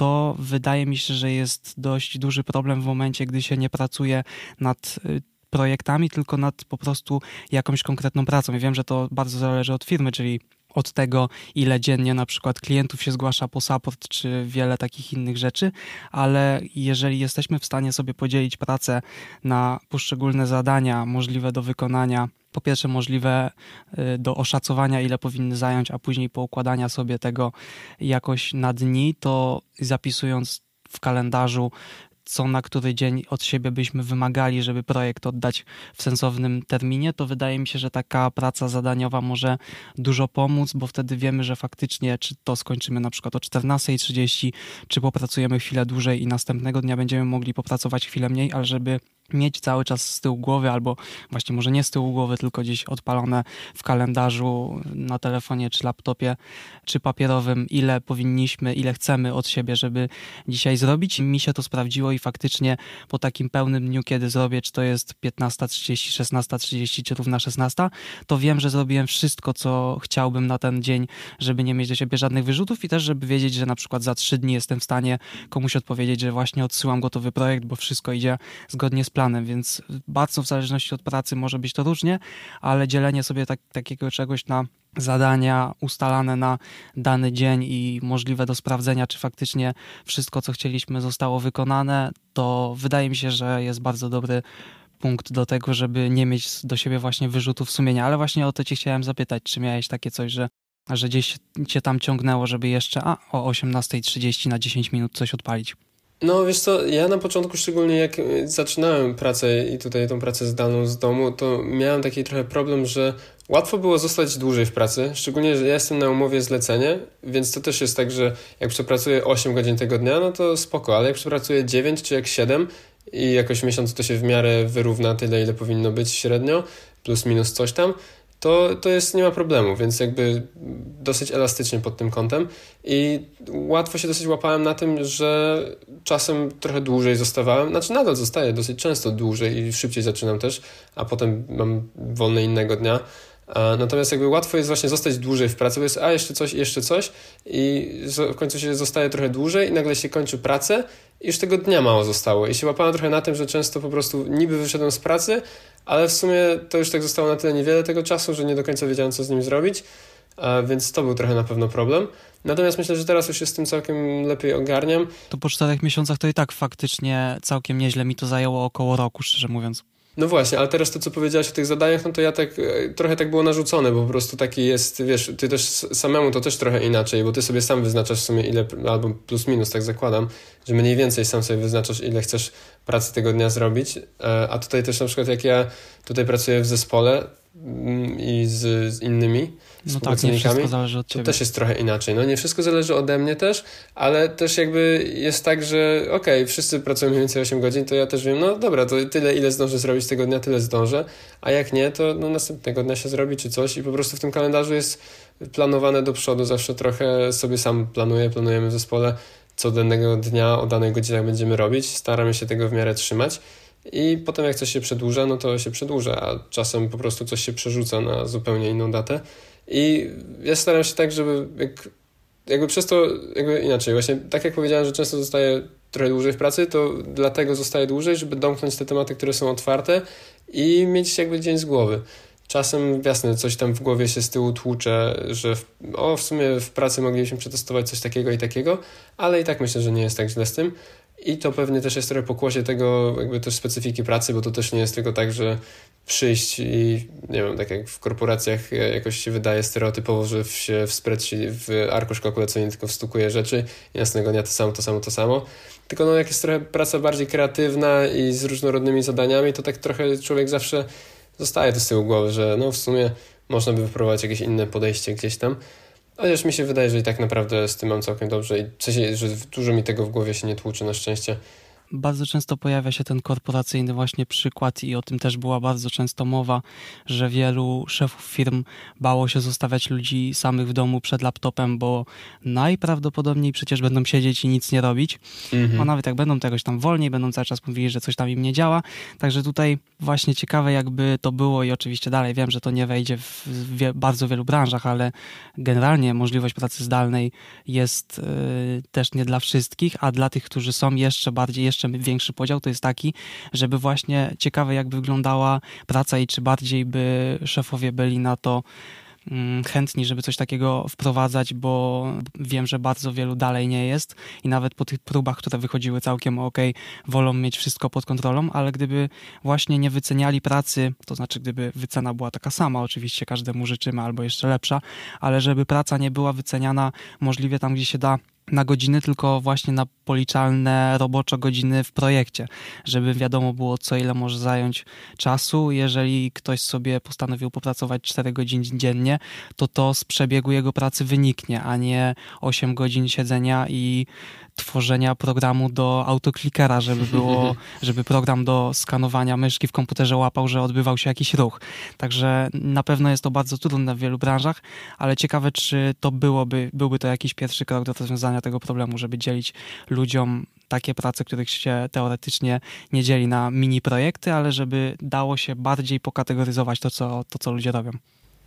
to wydaje mi się, że jest dość duży problem w momencie, gdy się nie pracuje nad y, projektami, tylko nad po prostu jakąś konkretną pracą. I wiem, że to bardzo zależy od firmy, czyli od tego, ile dziennie na przykład klientów się zgłasza po support, czy wiele takich innych rzeczy, ale jeżeli jesteśmy w stanie sobie podzielić pracę na poszczególne zadania możliwe do wykonania, po pierwsze możliwe y, do oszacowania, ile powinny zająć, a później poukładania sobie tego jakoś na dni, to zapisując w kalendarzu co na który dzień od siebie byśmy wymagali, żeby projekt oddać w sensownym terminie, to wydaje mi się, że taka praca zadaniowa może dużo pomóc, bo wtedy wiemy, że faktycznie czy to skończymy na przykład o 14.30, czy popracujemy chwilę dłużej i następnego dnia będziemy mogli popracować chwilę mniej, ale żeby mieć cały czas z tyłu głowy, albo właśnie może nie z tyłu głowy, tylko gdzieś odpalone w kalendarzu, na telefonie czy laptopie, czy papierowym, ile powinniśmy, ile chcemy od siebie, żeby dzisiaj zrobić. Mi się to sprawdziło i faktycznie po takim pełnym dniu, kiedy zrobię, czy to jest 15.30, 16.30, czy równa 16, to wiem, że zrobiłem wszystko, co chciałbym na ten dzień, żeby nie mieć do siebie żadnych wyrzutów i też, żeby wiedzieć, że na przykład za trzy dni jestem w stanie komuś odpowiedzieć, że właśnie odsyłam gotowy projekt, bo wszystko idzie zgodnie z planem planem, więc bardzo w zależności od pracy może być to różnie, ale dzielenie sobie tak, takiego czegoś na zadania ustalane na dany dzień i możliwe do sprawdzenia, czy faktycznie wszystko, co chcieliśmy, zostało wykonane, to wydaje mi się, że jest bardzo dobry punkt do tego, żeby nie mieć do siebie właśnie wyrzutów sumienia. Ale właśnie o to cię chciałem zapytać, czy miałeś takie coś, że, że gdzieś cię tam ciągnęło, żeby jeszcze a, o 18.30 na 10 minut coś odpalić? No wiesz co, ja na początku szczególnie jak zaczynałem pracę i tutaj tą pracę zdalną z domu, to miałem taki trochę problem, że łatwo było zostać dłużej w pracy, szczególnie, że ja jestem na umowie zlecenie, więc to też jest tak, że jak przepracuję 8 godzin tego dnia, no to spoko, ale jak przepracuję 9 czy jak 7 i jakoś miesiąc to się w miarę wyrówna tyle, ile powinno być średnio, plus minus coś tam, to, to jest, nie ma problemu, więc jakby dosyć elastycznie pod tym kątem. I łatwo się dosyć łapałem na tym, że czasem trochę dłużej zostawałem, znaczy nadal zostaję dosyć często dłużej i szybciej zaczynam też, a potem mam wolne innego dnia, Natomiast jakby łatwo jest właśnie zostać dłużej w pracy, bo jest a jeszcze coś, jeszcze coś i w końcu się zostaje trochę dłużej i nagle się kończy pracę i już tego dnia mało zostało. I się łapałem trochę na tym, że często po prostu niby wyszedłem z pracy, ale w sumie to już tak zostało na tyle niewiele tego czasu, że nie do końca wiedziałem, co z nim zrobić, więc to był trochę na pewno problem. Natomiast myślę, że teraz już się z tym całkiem lepiej ogarniam. To po czterech miesiącach to i tak faktycznie całkiem nieźle mi to zajęło około roku, szczerze mówiąc. No właśnie, ale teraz to, co powiedziałeś o tych zadaniach, no to ja tak e, trochę tak było narzucone, bo po prostu taki jest, wiesz, ty też samemu to też trochę inaczej, bo ty sobie sam wyznaczasz w sumie ile, albo plus minus, tak zakładam, że mniej więcej sam sobie wyznaczasz, ile chcesz pracy tego dnia zrobić, e, a tutaj też na przykład jak ja tutaj pracuję w zespole, Mm, i z, z innymi no tak, nie wszystko zależy od ciebie. To też jest trochę inaczej. No nie wszystko zależy ode mnie też, ale też jakby jest tak, że okej, okay, wszyscy pracują mniej więcej 8 godzin, to ja też wiem, no dobra, to tyle, ile zdążę zrobić tego dnia, tyle zdążę, a jak nie, to no, następnego dnia się zrobi czy coś i po prostu w tym kalendarzu jest planowane do przodu, zawsze trochę sobie sam planuję, planujemy w zespole, co danego dnia o danej godzinie będziemy robić, staramy się tego w miarę trzymać i potem jak coś się przedłuża, no to się przedłuża, a czasem po prostu coś się przerzuca na zupełnie inną datę. I ja staram się tak, żeby jak, jakby przez to, jakby inaczej, właśnie tak jak powiedziałem, że często zostaję trochę dłużej w pracy, to dlatego zostaję dłużej, żeby domknąć te tematy, które są otwarte i mieć jakby dzień z głowy. Czasem, jasne, coś tam w głowie się z tyłu tłucze, że w, o, w sumie w pracy moglibyśmy przetestować coś takiego i takiego, ale i tak myślę, że nie jest tak źle z tym. I to pewnie też jest trochę pokłosie tego, jakby też specyfiki pracy, bo to też nie jest tylko tak, że przyjść i nie wiem, tak jak w korporacjach jakoś się wydaje stereotypowo, że się w w arkusz kalkulacyjny tylko wstukuje rzeczy i następnego dnia to samo, to samo, to samo. Tylko no jak jest trochę praca bardziej kreatywna i z różnorodnymi zadaniami, to tak trochę człowiek zawsze zostaje to z tyłu głowy, że no w sumie można by wypróbować jakieś inne podejście gdzieś tam. Chociaż mi się wydaje, że i tak naprawdę z tym mam całkiem dobrze i w sensie, że dużo mi tego w głowie się nie tłuczy na szczęście bardzo często pojawia się ten korporacyjny właśnie przykład i o tym też była bardzo często mowa, że wielu szefów firm bało się zostawiać ludzi samych w domu przed laptopem, bo najprawdopodobniej przecież będą siedzieć i nic nie robić. Mhm. A nawet jak będą to jakoś tam wolniej, będą cały czas mówili, że coś tam im nie działa. Także tutaj właśnie ciekawe jakby to było i oczywiście dalej wiem, że to nie wejdzie w wie bardzo wielu branżach, ale generalnie możliwość pracy zdalnej jest yy, też nie dla wszystkich, a dla tych, którzy są jeszcze bardziej, jeszcze jeszcze większy podział to jest taki, żeby właśnie ciekawe jak wyglądała praca i czy bardziej by szefowie byli na to mm, chętni, żeby coś takiego wprowadzać, bo wiem, że bardzo wielu dalej nie jest i nawet po tych próbach, które wychodziły całkiem ok, wolą mieć wszystko pod kontrolą, ale gdyby właśnie nie wyceniali pracy, to znaczy gdyby wycena była taka sama, oczywiście każdemu życzymy albo jeszcze lepsza, ale żeby praca nie była wyceniana możliwie tam, gdzie się da na godziny, tylko właśnie na policzalne robocze godziny w projekcie, żeby wiadomo było, co ile może zająć czasu. Jeżeli ktoś sobie postanowił popracować 4 godziny dziennie, to to z przebiegu jego pracy wyniknie, a nie 8 godzin siedzenia i tworzenia programu do autoklikera, żeby było, żeby program do skanowania myszki w komputerze łapał, że odbywał się jakiś ruch. Także na pewno jest to bardzo trudne w wielu branżach, ale ciekawe, czy to byłoby, byłby to jakiś pierwszy krok do rozwiązania tego problemu, żeby dzielić ludziom takie prace, których się teoretycznie nie dzieli na mini projekty, ale żeby dało się bardziej pokategoryzować to, co, to, co ludzie robią.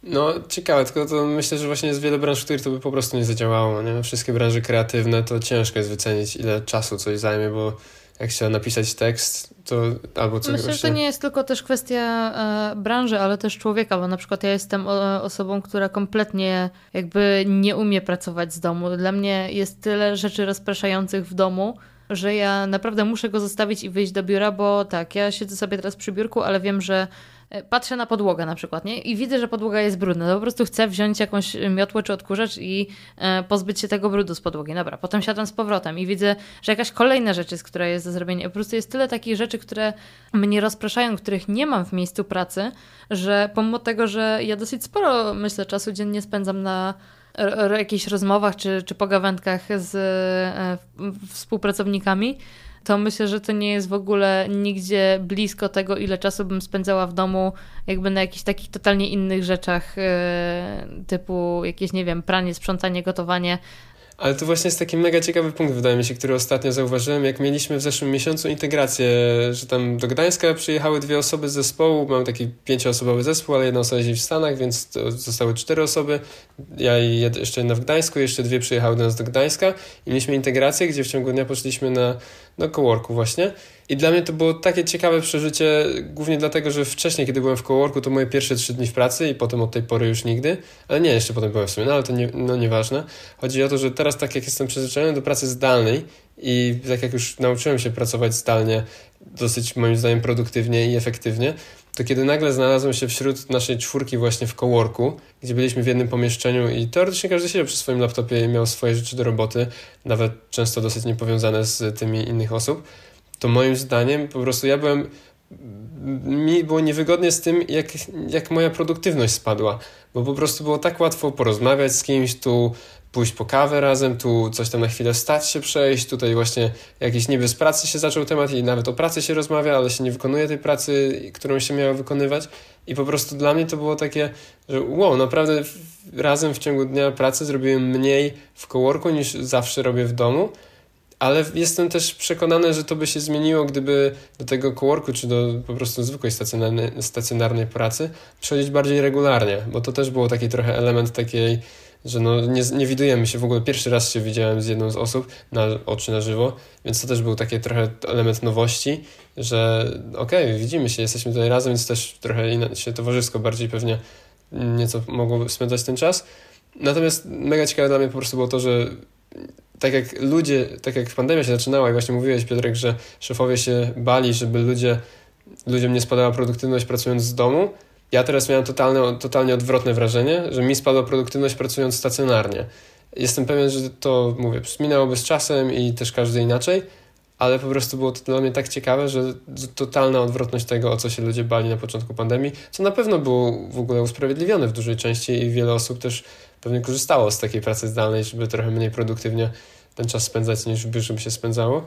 No, ciekawe, tylko to myślę, że właśnie jest wiele branż, w których to by po prostu nie zadziałało. Nie? Wszystkie branże kreatywne to ciężko jest wycenić, ile czasu coś zajmie, bo jak chciała napisać tekst, to albo coś Myślę, właśnie... że to nie jest tylko też kwestia e, branży, ale też człowieka, bo na przykład ja jestem o, osobą, która kompletnie jakby nie umie pracować z domu. Dla mnie jest tyle rzeczy rozpraszających w domu, że ja naprawdę muszę go zostawić i wyjść do biura, bo tak, ja siedzę sobie teraz przy biurku, ale wiem, że E, patrzę na podłogę na przykład, nie? I widzę, że podłoga jest brudna. To po prostu chcę wziąć jakąś miotłę czy odkurzacz i e, pozbyć się tego brudu z podłogi. Dobra, potem siadam z powrotem i widzę, że jakaś kolejna rzecz jest, która jest do zrobienia. Po prostu jest tyle takich rzeczy, które mnie rozpraszają, których nie mam w miejscu pracy, że pomimo tego, że ja dosyć sporo, myślę, czasu dziennie spędzam na jakichś rozmowach czy, czy pogawędkach z e, współpracownikami, to myślę, że to nie jest w ogóle nigdzie blisko tego, ile czasu bym spędzała w domu, jakby na jakichś takich totalnie innych rzeczach, yy, typu jakieś, nie wiem, pranie, sprzątanie, gotowanie. Ale to właśnie jest taki mega ciekawy punkt, wydaje mi się, który ostatnio zauważyłem, jak mieliśmy w zeszłym miesiącu integrację, że tam do Gdańska przyjechały dwie osoby z zespołu, mam taki pięcioosobowy zespół, ale jedna osoba siedzi w Stanach, więc zostały cztery osoby, ja i jeszcze jedna w Gdańsku, jeszcze dwie przyjechały do nas do Gdańska. I mieliśmy integrację, gdzie w ciągu dnia poszliśmy na, na coworku właśnie i dla mnie to było takie ciekawe przeżycie, głównie dlatego, że wcześniej, kiedy byłem w coworku, to moje pierwsze trzy dni w pracy i potem od tej pory już nigdy, ale nie, jeszcze potem byłem w sumie, no ale to nie, no nieważne. Chodzi o to, że teraz tak jak jestem przyzwyczajony do pracy zdalnej i tak jak już nauczyłem się pracować zdalnie dosyć moim zdaniem produktywnie i efektywnie, to kiedy nagle znalazłem się wśród naszej czwórki właśnie w coworku, gdzie byliśmy w jednym pomieszczeniu i teoretycznie każdy siedział przy swoim laptopie i miał swoje rzeczy do roboty, nawet często dosyć niepowiązane z tymi innych osób, to moim zdaniem po prostu ja byłem mi było niewygodnie z tym, jak, jak moja produktywność spadła, bo po prostu było tak łatwo porozmawiać z kimś, tu pójść po kawę razem, tu coś tam na chwilę stać się przejść, tutaj właśnie jakiś niby z pracy się zaczął temat i nawet o pracy się rozmawia, ale się nie wykonuje tej pracy, którą się miała wykonywać. I po prostu dla mnie to było takie, że wow, naprawdę razem w ciągu dnia pracy zrobiłem mniej w coworku niż zawsze robię w domu, ale jestem też przekonany, że to by się zmieniło, gdyby do tego coworku, czy do po prostu zwykłej stacjonarnej, stacjonarnej pracy przychodzić bardziej regularnie, bo to też było taki trochę element takiej, że no nie, nie widujemy się w ogóle. Pierwszy raz się widziałem z jedną z osób na oczy na żywo, więc to też był taki trochę element nowości, że okej, okay, widzimy się, jesteśmy tutaj razem, więc też trochę inaczej towarzysko bardziej pewnie nieco mogło spędzać ten czas. Natomiast mega ciekawe dla mnie po prostu było to, że tak jak ludzie, tak jak pandemia się zaczynała i właśnie mówiłeś Piotrek, że szefowie się bali, żeby ludzie, ludziom nie spadała produktywność pracując z domu, ja teraz miałem totalne, totalnie odwrotne wrażenie, że mi spadła produktywność pracując stacjonarnie. Jestem pewien, że to, mówię, minęłoby z czasem i też każdy inaczej, ale po prostu było to dla mnie tak ciekawe, że totalna odwrotność tego, o co się ludzie bali na początku pandemii, co na pewno było w ogóle usprawiedliwione w dużej części i wiele osób też pewnie korzystało z takiej pracy zdalnej, żeby trochę mniej produktywnie ten czas spędzać niż w biurze by się spędzało.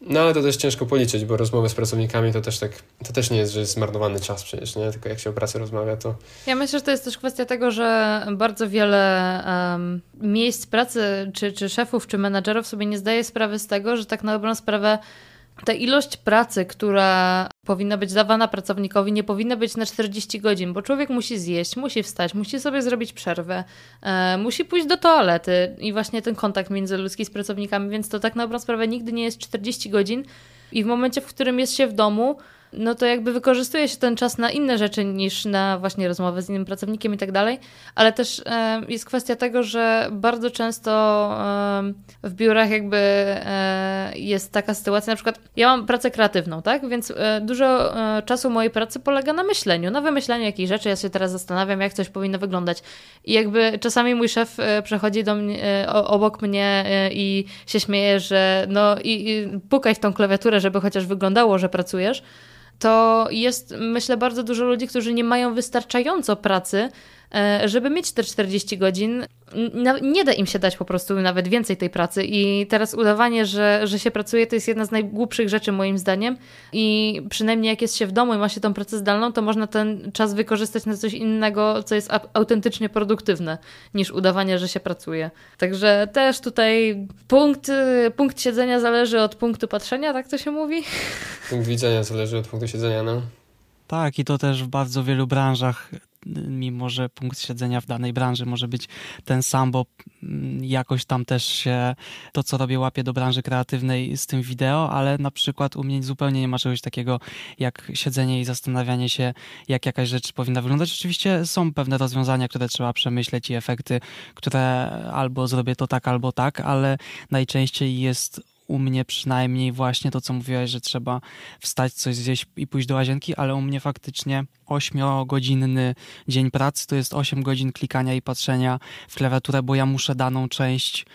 No ale to też ciężko policzyć, bo rozmowy z pracownikami to też tak, to też nie jest, że jest zmarnowany czas przecież, nie? Tylko jak się o pracy rozmawia, to... Ja myślę, że to jest też kwestia tego, że bardzo wiele um, miejsc pracy, czy, czy szefów, czy menadżerów sobie nie zdaje sprawy z tego, że tak na dobrą sprawę ta ilość pracy, która powinna być dawana pracownikowi, nie powinna być na 40 godzin, bo człowiek musi zjeść, musi wstać, musi sobie zrobić przerwę, e, musi pójść do toalety i właśnie ten kontakt międzyludzki z pracownikami, więc to tak na dobrą sprawę nigdy nie jest 40 godzin. I w momencie, w którym jest się w domu, no to jakby wykorzystuje się ten czas na inne rzeczy niż na właśnie rozmowę z innym pracownikiem i tak dalej, ale też jest kwestia tego, że bardzo często w biurach jakby e, jest taka sytuacja, na przykład ja mam pracę kreatywną, tak, więc e, dużo e, czasu mojej pracy polega na myśleniu, na wymyślaniu jakichś rzeczy, ja się teraz zastanawiam, jak coś powinno wyglądać. I jakby czasami mój szef przechodzi do mnie, obok mnie i się śmieje, że no i, i pukaj w tą klawiaturę, żeby chociaż wyglądało, że pracujesz, to jest, myślę, bardzo dużo ludzi, którzy nie mają wystarczająco pracy, żeby mieć te 40 godzin nie da im się dać po prostu nawet więcej tej pracy i teraz udawanie, że, że się pracuje, to jest jedna z najgłupszych rzeczy moim zdaniem i przynajmniej jak jest się w domu i ma się tą pracę zdalną, to można ten czas wykorzystać na coś innego, co jest autentycznie produktywne, niż udawanie, że się pracuje. Także też tutaj punkt, punkt siedzenia zależy od punktu patrzenia, tak to się mówi? Punkt widzenia zależy od punktu siedzenia, no. Tak, i to też w bardzo wielu branżach mimo że punkt siedzenia w danej branży może być ten sam, bo mm, jakoś tam też się to, co robię, łapie do branży kreatywnej z tym wideo, ale na przykład u mnie zupełnie nie ma czegoś takiego jak siedzenie i zastanawianie się, jak jakaś rzecz powinna wyglądać. Oczywiście są pewne rozwiązania, które trzeba przemyśleć i efekty, które albo zrobię to tak, albo tak, ale najczęściej jest u mnie przynajmniej właśnie to, co mówiłaś, że trzeba wstać, coś zjeść i pójść do łazienki, ale u mnie faktycznie 8-godzinny dzień pracy to jest 8 godzin klikania i patrzenia w klawiaturę, bo ja muszę daną część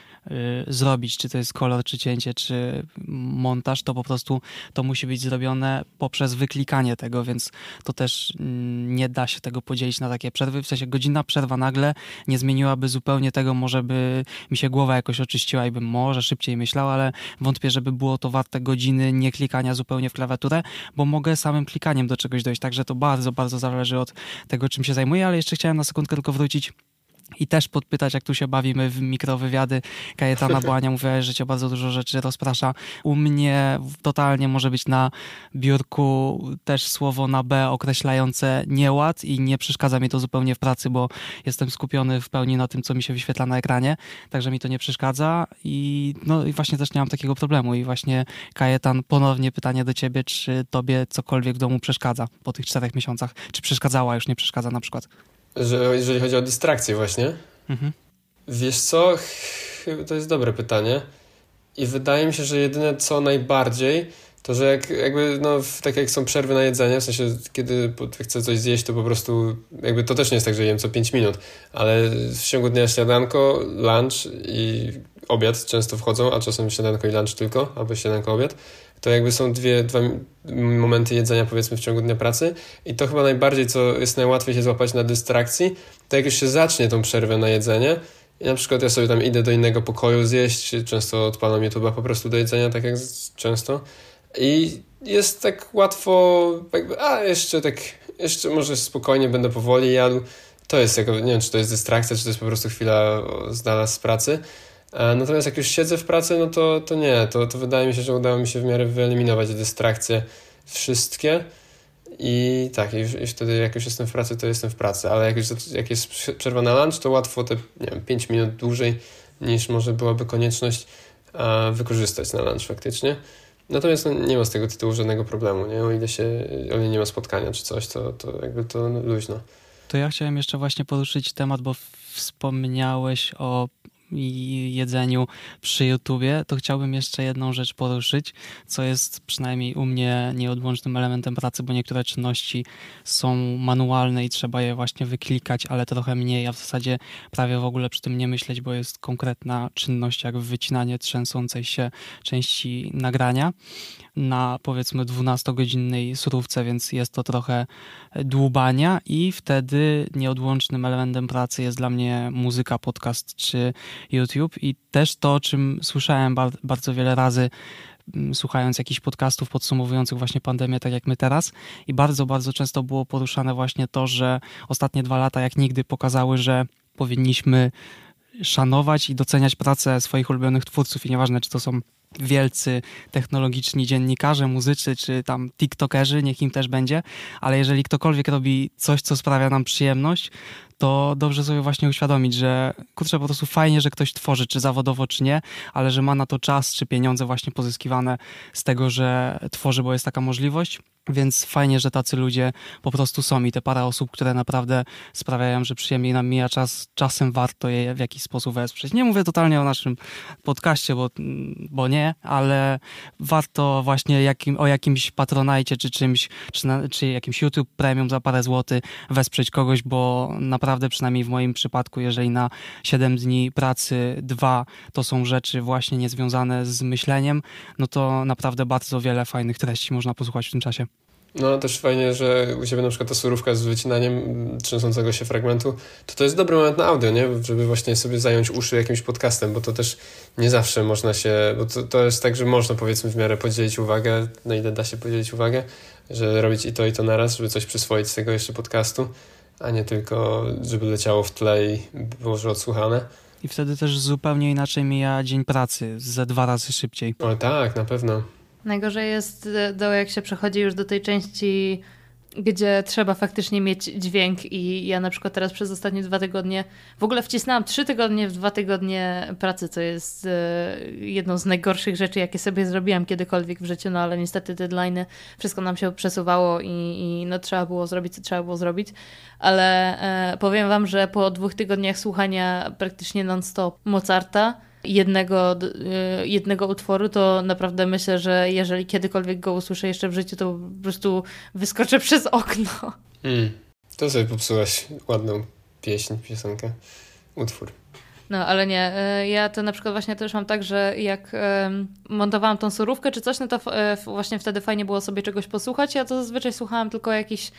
zrobić, czy to jest kolor, czy cięcie, czy montaż, to po prostu to musi być zrobione poprzez wyklikanie tego, więc to też mm, nie da się tego podzielić na takie przerwy. W sensie godzina przerwa nagle nie zmieniłaby zupełnie tego, może by mi się głowa jakoś oczyściła i bym może szybciej myślał, ale wątpię, żeby było to warte godziny nie klikania zupełnie w klawiaturę, bo mogę samym klikaniem do czegoś dojść. Także to bardzo, bardzo zależy od tego, czym się zajmuję, ale jeszcze chciałem na sekundkę tylko wrócić i też podpytać, jak tu się bawimy w mikrowywiady Kajetana, bo Ania mówiła, że cię bardzo dużo rzeczy rozprasza. U mnie totalnie może być na biurku też słowo na B określające nieład i nie przeszkadza mi to zupełnie w pracy, bo jestem skupiony w pełni na tym, co mi się wyświetla na ekranie, także mi to nie przeszkadza i no i właśnie też nie mam takiego problemu i właśnie Kajetan, ponownie pytanie do ciebie, czy tobie cokolwiek w domu przeszkadza po tych czterech miesiącach? Czy przeszkadzała, już nie przeszkadza na przykład? Że, jeżeli chodzi o dystrakcję właśnie? Mhm. Wiesz co? To jest dobre pytanie. I wydaje mi się, że jedyne co najbardziej, to że jak, jakby, no, tak jak są przerwy na jedzenie, w sensie kiedy chcę coś zjeść, to po prostu, jakby to też nie jest tak, że jem co 5 minut, ale w ciągu dnia śniadanko, lunch i obiad często wchodzą, a czasem śniadanko i lunch tylko, albo śniadanko, obiad to jakby są dwie, dwa momenty jedzenia powiedzmy w ciągu dnia pracy. I to chyba najbardziej, co jest najłatwiej się złapać na dystrakcji, to jak już się zacznie tą przerwę na jedzenie i na przykład ja sobie tam idę do innego pokoju zjeść, często odpalam YouTube'a po prostu do jedzenia, tak jak często. I jest tak łatwo jakby, a jeszcze tak, jeszcze może spokojnie będę powoli jadł, to jest jako, nie wiem, czy to jest dystrakcja, czy to jest po prostu chwila z dala z pracy, natomiast jak już siedzę w pracy, no to, to nie, to, to wydaje mi się, że udało mi się w miarę wyeliminować dystrakcje wszystkie i tak, i, i wtedy jak już jestem w pracy, to jestem w pracy, ale jak, już, jak jest przerwa na lunch, to łatwo te nie wiem, 5 minut dłużej niż może byłaby konieczność a, wykorzystać na lunch faktycznie. Natomiast no, nie ma z tego tytułu żadnego problemu, nie? O ile się, o ile nie ma spotkania czy coś, to, to jakby to luźno. To ja chciałem jeszcze właśnie poruszyć temat, bo wspomniałeś o i jedzeniu przy YouTubie, to chciałbym jeszcze jedną rzecz poruszyć, co jest przynajmniej u mnie nieodłącznym elementem pracy, bo niektóre czynności są manualne i trzeba je właśnie wyklikać, ale trochę mniej, a w zasadzie prawie w ogóle przy tym nie myśleć, bo jest konkretna czynność, jak wycinanie trzęsącej się części nagrania na powiedzmy 12-godzinnej surówce, więc jest to trochę dłubania i wtedy nieodłącznym elementem pracy jest dla mnie muzyka, podcast czy YouTube i też to, o czym słyszałem bardzo wiele razy mm, słuchając jakichś podcastów podsumowujących właśnie pandemię, tak jak my teraz. I bardzo, bardzo często było poruszane właśnie to, że ostatnie dwa lata jak nigdy pokazały, że powinniśmy szanować i doceniać pracę swoich ulubionych twórców i nieważne, czy to są wielcy technologiczni dziennikarze, muzycy czy tam tiktokerzy, niech im też będzie, ale jeżeli ktokolwiek robi coś, co sprawia nam przyjemność, to dobrze sobie właśnie uświadomić, że kurczę, po prostu fajnie, że ktoś tworzy, czy zawodowo, czy nie, ale że ma na to czas, czy pieniądze właśnie pozyskiwane z tego, że tworzy, bo jest taka możliwość. Więc fajnie, że tacy ludzie po prostu są i te parę osób, które naprawdę sprawiają, że przyjemniej nam mija czas, czasem warto je w jakiś sposób wesprzeć. Nie mówię totalnie o naszym podcaście, bo, bo nie, ale warto właśnie jakim, o jakimś patronajcie czy czymś, czy, na, czy jakimś YouTube Premium za parę złotych wesprzeć kogoś, bo naprawdę przynajmniej w moim przypadku, jeżeli na 7 dni pracy dwa to są rzeczy właśnie niezwiązane z myśleniem, no to naprawdę bardzo wiele fajnych treści można posłuchać w tym czasie. No też fajnie, że u Ciebie na przykład ta surówka z wycinaniem trzęsącego się fragmentu, to to jest dobry moment na audio, nie? Żeby właśnie sobie zająć uszy jakimś podcastem, bo to też nie zawsze można się, bo to, to jest tak, że można powiedzmy w miarę podzielić uwagę, no ile da się podzielić uwagę, że robić i to i to naraz, żeby coś przyswoić z tego jeszcze podcastu, a nie tylko, żeby leciało w tle i było już odsłuchane. I wtedy też zupełnie inaczej mija dzień pracy, ze dwa razy szybciej. O tak, na pewno. Najgorzej jest, do, jak się przechodzi już do tej części, gdzie trzeba faktycznie mieć dźwięk i ja na przykład teraz przez ostatnie dwa tygodnie, w ogóle wcisnęłam trzy tygodnie w dwa tygodnie pracy, co jest e, jedną z najgorszych rzeczy, jakie sobie zrobiłam kiedykolwiek w życiu, no ale niestety deadline'y, wszystko nam się przesuwało i, i no trzeba było zrobić, co trzeba było zrobić, ale e, powiem wam, że po dwóch tygodniach słuchania praktycznie non-stop Mozarta, jednego, y, jednego utworu, to naprawdę myślę, że jeżeli kiedykolwiek go usłyszę jeszcze w życiu, to po prostu wyskoczę przez okno. Mm. To sobie popsułaś ładną pieśń, piosenkę, utwór. No, ale nie. Y, ja to na przykład właśnie też mam tak, że jak montowałam tą surówkę czy coś, no to y, właśnie wtedy fajnie było sobie czegoś posłuchać. Ja to zazwyczaj słuchałam tylko jakichś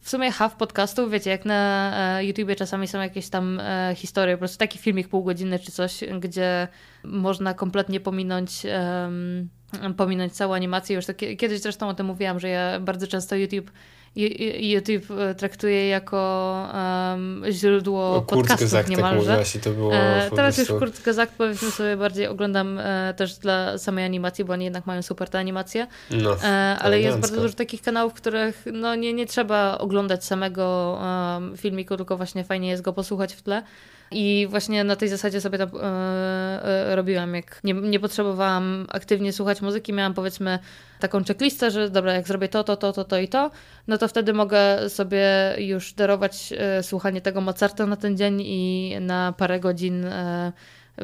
w sumie half podcastów, wiecie, jak na e, YouTubie czasami są jakieś tam e, historie, po prostu taki filmik pół godziny czy coś, gdzie można kompletnie pominąć um, pominąć całą animację. Już to, kiedyś zresztą o tym mówiłam, że ja bardzo często YouTube YouTube e, traktuje jako um, źródło o, podcastów tak niemalże. Tak to było e, teraz już Kurt Gazak powiedzmy sobie bardziej oglądam e, też dla samej animacji, bo oni jednak mają super te animacje. No, e, ale jest bardzo dużo takich kanałów, których no, nie, nie trzeba oglądać samego um, filmiku, tylko właśnie fajnie jest go posłuchać w tle. I właśnie na tej zasadzie sobie to e, robiłam. Jak nie, nie potrzebowałam aktywnie słuchać muzyki, miałam powiedzmy taką checklistę, że dobra, jak zrobię to, to, to, to, to i to, no to wtedy mogę sobie już darować e, słuchanie tego Mozarta na ten dzień i na parę godzin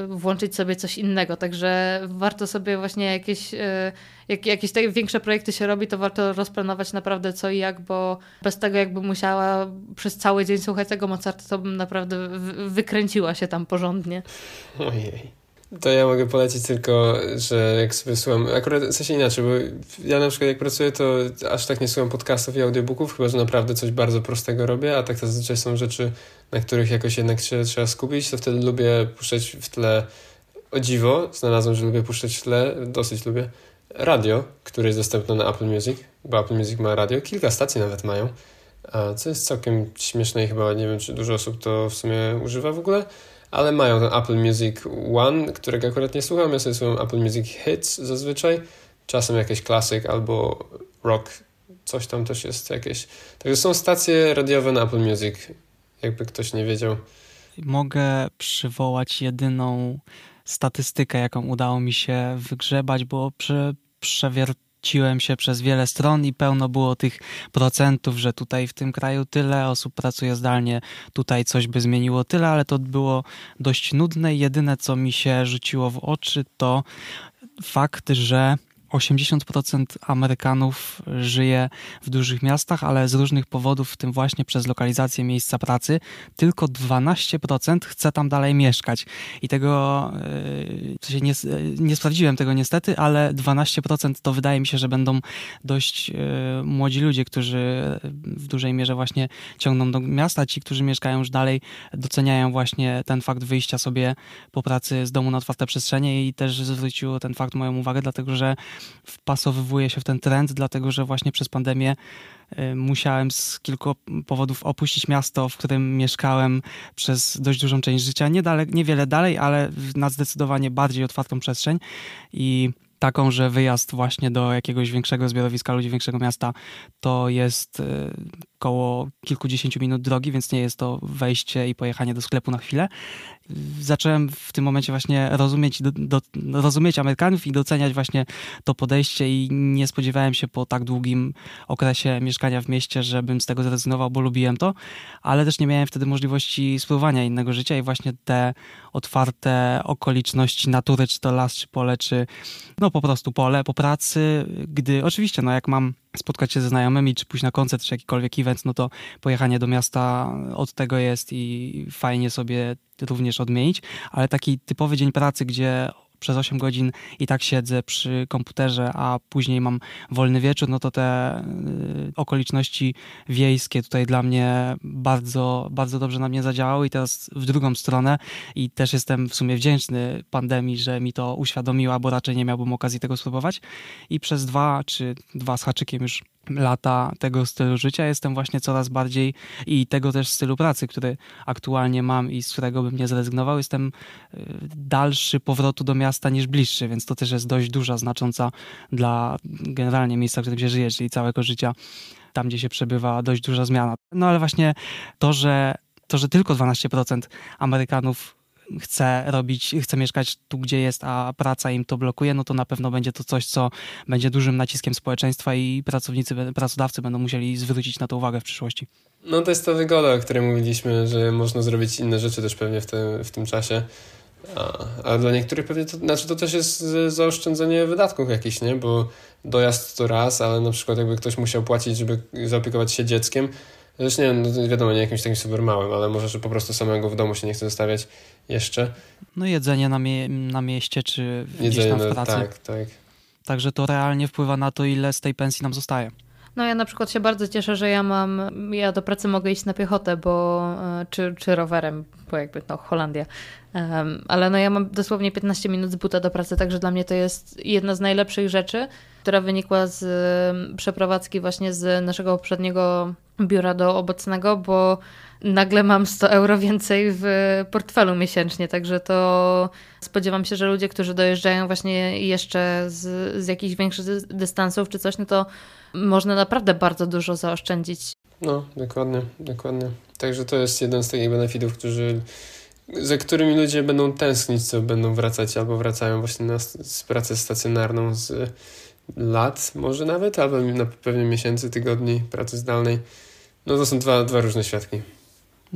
włączyć sobie coś innego. Także warto sobie właśnie jakieś, e, jak, jakieś te większe projekty się robi, to warto rozplanować naprawdę co i jak, bo bez tego jakby musiała przez cały dzień słuchać tego Mozarta, to bym naprawdę wykręciła się tam porządnie. Ojej. To ja mogę polecić tylko, że jak sobie słucham, akurat w sensie inaczej, bo ja na przykład jak pracuję, to aż tak nie słucham podcastów i audiobooków, chyba że naprawdę coś bardzo prostego robię, a tak to zazwyczaj są rzeczy, na których jakoś jednak się trzeba skupić, to wtedy lubię puszczać w tle, o dziwo, znalazłem, że lubię puszczać w tle, dosyć lubię, radio, które jest dostępne na Apple Music, bo Apple Music ma radio, kilka stacji nawet mają, co jest całkiem śmieszne i chyba nie wiem, czy dużo osób to w sumie używa w ogóle, ale mają ten Apple Music One, którego akurat nie słucham, ja sobie słucham Apple Music Hits zazwyczaj, czasem jakieś klasyk albo rock, coś tam też jest jakieś. Także są stacje radiowe na Apple Music, jakby ktoś nie wiedział. Mogę przywołać jedyną statystykę, jaką udało mi się wygrzebać, bo przy przewier kręciłem się przez wiele stron i pełno było tych procentów, że tutaj w tym kraju tyle osób pracuje zdalnie, tutaj coś by zmieniło tyle, ale to było dość nudne. Jedyne, co mi się rzuciło w oczy, to fakt, że 80% Amerykanów żyje w dużych miastach, ale z różnych powodów, w tym właśnie przez lokalizację miejsca pracy, tylko 12% chce tam dalej mieszkać. I tego yy, nie, nie sprawdziłem tego niestety, ale 12% to wydaje mi się, że będą dość yy, młodzi ludzie, którzy w dużej mierze właśnie ciągną do miasta. Ci, którzy mieszkają już dalej, doceniają właśnie ten fakt wyjścia sobie po pracy z domu na otwarte przestrzenie i też zwróciło ten fakt moją uwagę, dlatego że wpasowywuje się w ten trend, dlatego że właśnie przez pandemię y, musiałem z kilku powodów opuścić miasto, w którym mieszkałem przez dość dużą część życia. Nie niewiele dalej, ale na zdecydowanie bardziej otwartą przestrzeń i taką, że wyjazd właśnie do jakiegoś większego zbiorowiska ludzi, większego miasta to jest y, koło kilkudziesięciu minut drogi, więc nie jest to wejście i pojechanie do sklepu na chwilę. Zacząłem w tym momencie właśnie rozumieć, do, do, rozumieć Amerykanów i doceniać właśnie to podejście i nie spodziewałem się po tak długim okresie mieszkania w mieście, żebym z tego zrezygnował, bo lubiłem to, ale też nie miałem wtedy możliwości spróbowania innego życia i właśnie te otwarte okoliczności natury, czy to las, czy pole, czy no po prostu pole po pracy, gdy oczywiście, no jak mam spotkać się ze znajomymi, czy pójść na koncert, czy jakikolwiek event, no to pojechanie do miasta od tego jest i fajnie sobie również odmienić, ale taki typowy dzień pracy, gdzie przez 8 godzin i tak siedzę przy komputerze, a później mam wolny wieczór, no to te y, okoliczności wiejskie tutaj dla mnie bardzo, bardzo dobrze na mnie zadziałały i teraz w drugą stronę. I też jestem w sumie wdzięczny pandemii, że mi to uświadomiła, bo raczej nie miałbym okazji tego spróbować. I przez dwa czy dwa z haczykiem już lata tego stylu życia. Jestem właśnie coraz bardziej i tego też stylu pracy, który aktualnie mam i z którego bym nie zrezygnował, jestem y, dalszy powrotu do miasta niż bliższy, więc to też jest dość duża, znacząca dla generalnie miejsca, w którym się żyje, czyli całego życia, tam gdzie się przebywa, dość duża zmiana. No ale właśnie to, że to, że tylko 12% Amerykanów chce robić, chce mieszkać tu, gdzie jest, a praca im to blokuje, no to na pewno będzie to coś, co będzie dużym naciskiem społeczeństwa i pracownicy, pracodawcy będą musieli zwrócić na to uwagę w przyszłości. No to jest ta wygoda, o której mówiliśmy, że można zrobić inne rzeczy też pewnie w tym, w tym czasie. A, a dla niektórych pewnie to, znaczy to też jest zaoszczędzenie wydatków jakichś, nie? Bo dojazd to raz, ale na przykład jakby ktoś musiał płacić, żeby zaopiekować się dzieckiem, Zresztą nie, no, wiadomo, nie jakimś takim super małym, ale może, że po prostu samego w domu się nie chce zostawiać jeszcze. No jedzenie na, mie na mieście, czy jedzenie gdzieś tam w pracy. tak, tak. Także to realnie wpływa na to, ile z tej pensji nam zostaje. No ja na przykład się bardzo cieszę, że ja mam, ja do pracy mogę iść na piechotę, bo, e, czy, czy rowerem, bo jakby no Holandia, um, ale no ja mam dosłownie 15 minut z buta do pracy, także dla mnie to jest jedna z najlepszych rzeczy, która wynikła z przeprowadzki właśnie z naszego poprzedniego biura do obecnego, bo nagle mam 100 euro więcej w portfelu miesięcznie, także to spodziewam się, że ludzie, którzy dojeżdżają właśnie jeszcze z, z jakichś większych dystansów czy coś, no to można naprawdę bardzo dużo zaoszczędzić. No, dokładnie, dokładnie. Także to jest jeden z takich benefitów, którzy, za którymi ludzie będą tęsknić, co będą wracać albo wracają właśnie na, z pracę stacjonarną z lat może nawet, albo na pewnie miesięcy, tygodni pracy zdalnej. No to są dwa, dwa różne świadki.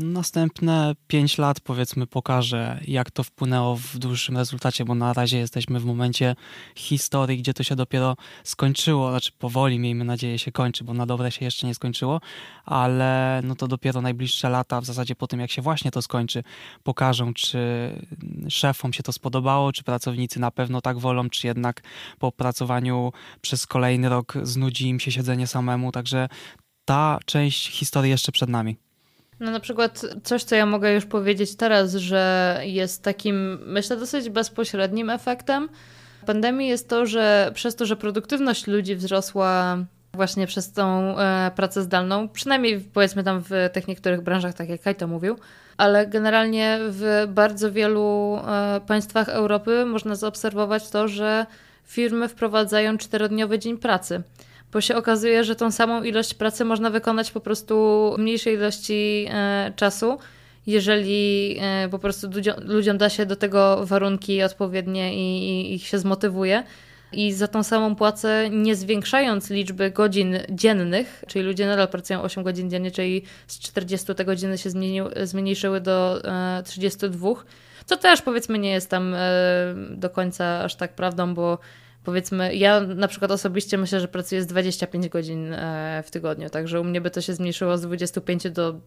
Następne pięć lat powiedzmy pokaże, jak to wpłynęło w dłuższym rezultacie, bo na razie jesteśmy w momencie historii, gdzie to się dopiero skończyło, znaczy powoli miejmy nadzieję się kończy, bo na dobre się jeszcze nie skończyło, ale no to dopiero najbliższe lata, w zasadzie po tym jak się właśnie to skończy, pokażą, czy szefom się to spodobało, czy pracownicy na pewno tak wolą, czy jednak po opracowaniu przez kolejny rok znudzi im się siedzenie samemu, także ta część historii jeszcze przed nami. No na przykład coś, co ja mogę już powiedzieć teraz, że jest takim, myślę, dosyć bezpośrednim efektem pandemii jest to, że przez to, że produktywność ludzi wzrosła właśnie przez tą e, pracę zdalną, przynajmniej powiedzmy tam w tych niektórych branżach, tak jak Kajto mówił, ale generalnie w bardzo wielu e, państwach Europy można zaobserwować to, że firmy wprowadzają czterodniowy dzień pracy bo się okazuje, że tą samą ilość pracy można wykonać po prostu w mniejszej ilości e, czasu, jeżeli e, po prostu ludziom, da się do tego warunki odpowiednie i, ich się zmotywuje. I za tą samą płacę, nie zwiększając liczby godzin dziennych, czyli ludzie nadal pracują 8 godzin dziennie, czyli z 40 te godziny się zmienił, zmniejszyły do e, 32, co też powiedzmy nie jest tam e, do końca aż tak prawdą, bo powiedzmy, ja na przykład osobiście myślę, że pracuję z 25 godzin e, w tygodniu, także u mnie by to się zmniejszyło z 25 do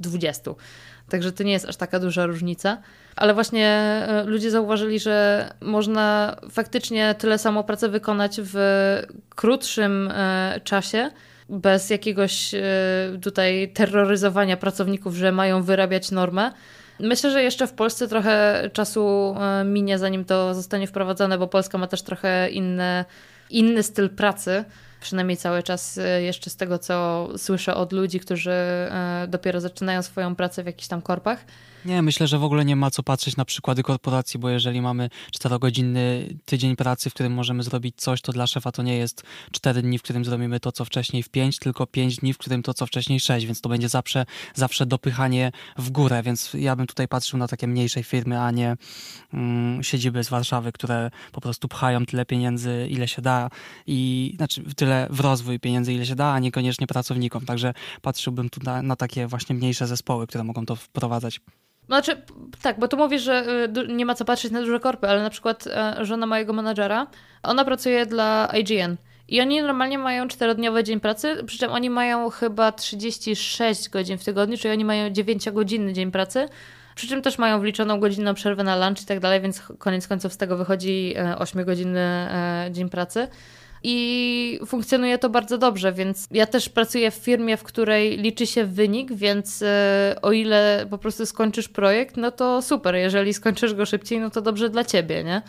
20. Także to nie jest aż taka duża różnica. Ale właśnie e, ludzie zauważyli, że można faktycznie tyle samo pracy wykonać w krótszym e, czasie, bez jakiegoś tutaj terroryzowania pracowników, że mają wyrabiać normę Myślę, że jeszcze w Polsce trochę czasu e, minie, zanim to zostanie wprowadzone, bo Polska ma też trochę inny, inny styl pracy. Przynajmniej cały czas e, jeszcze z tego, co słyszę od ludzi, którzy e, dopiero zaczynają swoją pracę w jakichś tam korpach. Nie, myślę, że w ogóle nie ma co patrzeć na przykłady korporacji, bo jeżeli mamy czterogodzinny tydzień pracy, w którym możemy zrobić coś, to dla szefa to nie jest cztery dni, w którym zrobimy to, co wcześniej w pięć, tylko pięć dni, w którym to, co wcześniej sześć, więc to będzie zawsze, zawsze dopychanie w górę, więc ja bym tutaj patrzył na takie mniejsze firmy, a nie mm, siedziby z Warszawy, które po prostu pchają tyle pieniędzy, ile się da i znaczy tyle w rozwój pieniędzy, ile się da, a niekoniecznie pracownikom, także patrzyłbym tu na, na takie właśnie mniejsze zespoły, które mogą to wprowadzać. Znaczy, tak, bo tu mówisz, że y, nie ma co patrzeć na duże korpy, ale na przykład e, żona mojego menadżera, ona pracuje dla IGN. I oni normalnie mają czterodniowy dzień pracy, przy czym oni mają chyba 36 godzin w tygodniu, czyli oni mają 9-godzinny dzień pracy, przy czym też mają wliczoną godzinną przerwę na lunch i tak dalej, więc koniec końców z tego wychodzi 8-godzinny e, dzień pracy i funkcjonuje to bardzo dobrze, więc ja też pracuję w firmie, w której liczy się wynik, więc e, o ile po prostu skończysz projekt, no to super, jeżeli skończysz go szybciej, no to dobrze dla ciebie, nie?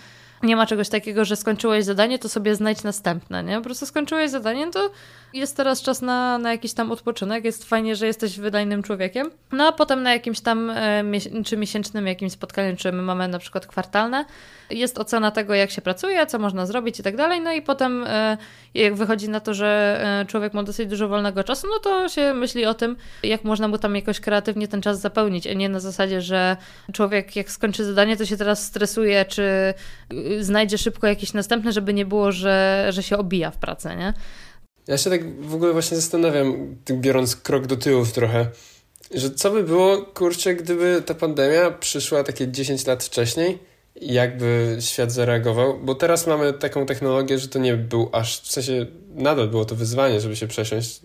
Nie ma czegoś takiego, że skończyłeś zadanie, to sobie znajdź następne, nie? Po prostu skończyłeś zadanie, to jest teraz czas na, na jakiś tam odpoczynek, jest fajnie, że jesteś wydajnym człowiekiem. No a potem na jakimś tam e, czy miesięcznym jakimś spotkaniu, czy my mamy na przykład kwartalne, jest ocena tego, jak się pracuje, co można zrobić i tak dalej. No i potem, e, jak wychodzi na to, że e, człowiek ma dosyć dużo wolnego czasu, no to się myśli o tym, jak można mu tam jakoś kreatywnie ten czas zapełnić, a nie na zasadzie, że człowiek, jak skończy zadanie, to się teraz stresuje, czy znajdzie szybko jakieś następne, żeby nie było, że, że się obija w pracy, nie? Ja się tak w ogóle właśnie zastanawiam, biorąc krok do tyłu trochę, że co by było, kurczę, gdyby ta pandemia przyszła takie 10 lat wcześniej, jakby świat zareagował, bo teraz mamy taką technologię, że to nie był aż, w sensie nadal było to wyzwanie, żeby się przesiąść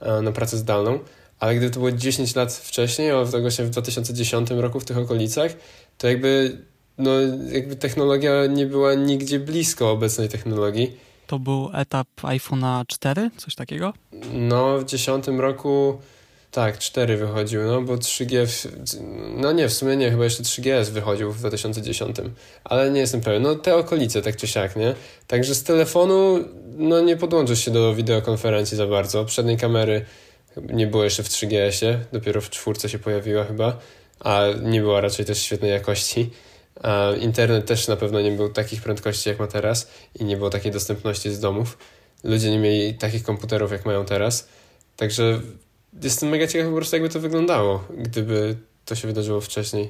e, na pracę zdalną, ale gdyby to było 10 lat wcześniej, o właśnie w 2010 roku w tych okolicach, to jakby, no, jakby technologia nie była nigdzie blisko obecnej technologii. To był etap iPhone'a 4, coś takiego? No, w 10 roku tak, 4 wychodził, no bo 3G, w, no nie, w sumie nie, chyba jeszcze 3GS wychodził w 2010, ale nie jestem pewien, no te okolice tak czy siak, nie? Także z telefonu, no nie podłączysz się do wideokonferencji za bardzo, przedniej kamery nie było jeszcze w 3GS-ie, dopiero w czwórce się pojawiła chyba, a nie była raczej też świetnej jakości. Internet też na pewno nie był takich prędkości jak ma teraz i nie było takiej dostępności z domów. Ludzie nie mieli takich komputerów jak mają teraz. Także jestem mega ciekaw po prostu jakby to wyglądało, gdyby to się wydarzyło wcześniej.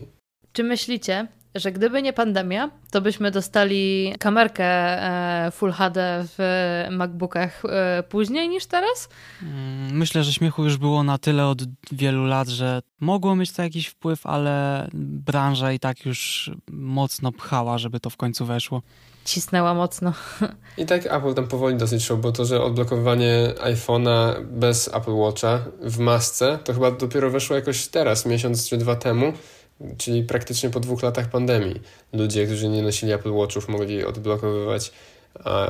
Czy myślicie, że gdyby nie pandemia, to byśmy dostali kamerkę e, Full HD w MacBookach e, później niż teraz? Mm, myślę, że śmiechu już było na tyle od wielu lat, że mogło mieć to jakiś wpływ, ale branża i tak już mocno pchała, żeby to w końcu weszło. Cisnęła mocno. I tak Apple tam powoli dosyć szło, bo to, że odblokowanie iPhone'a bez Apple Watcha w masce, to chyba dopiero weszło jakoś teraz, miesiąc czy dwa temu czyli praktycznie po dwóch latach pandemii. Ludzie, którzy nie nosili Apple Watchów, mogli odblokowywać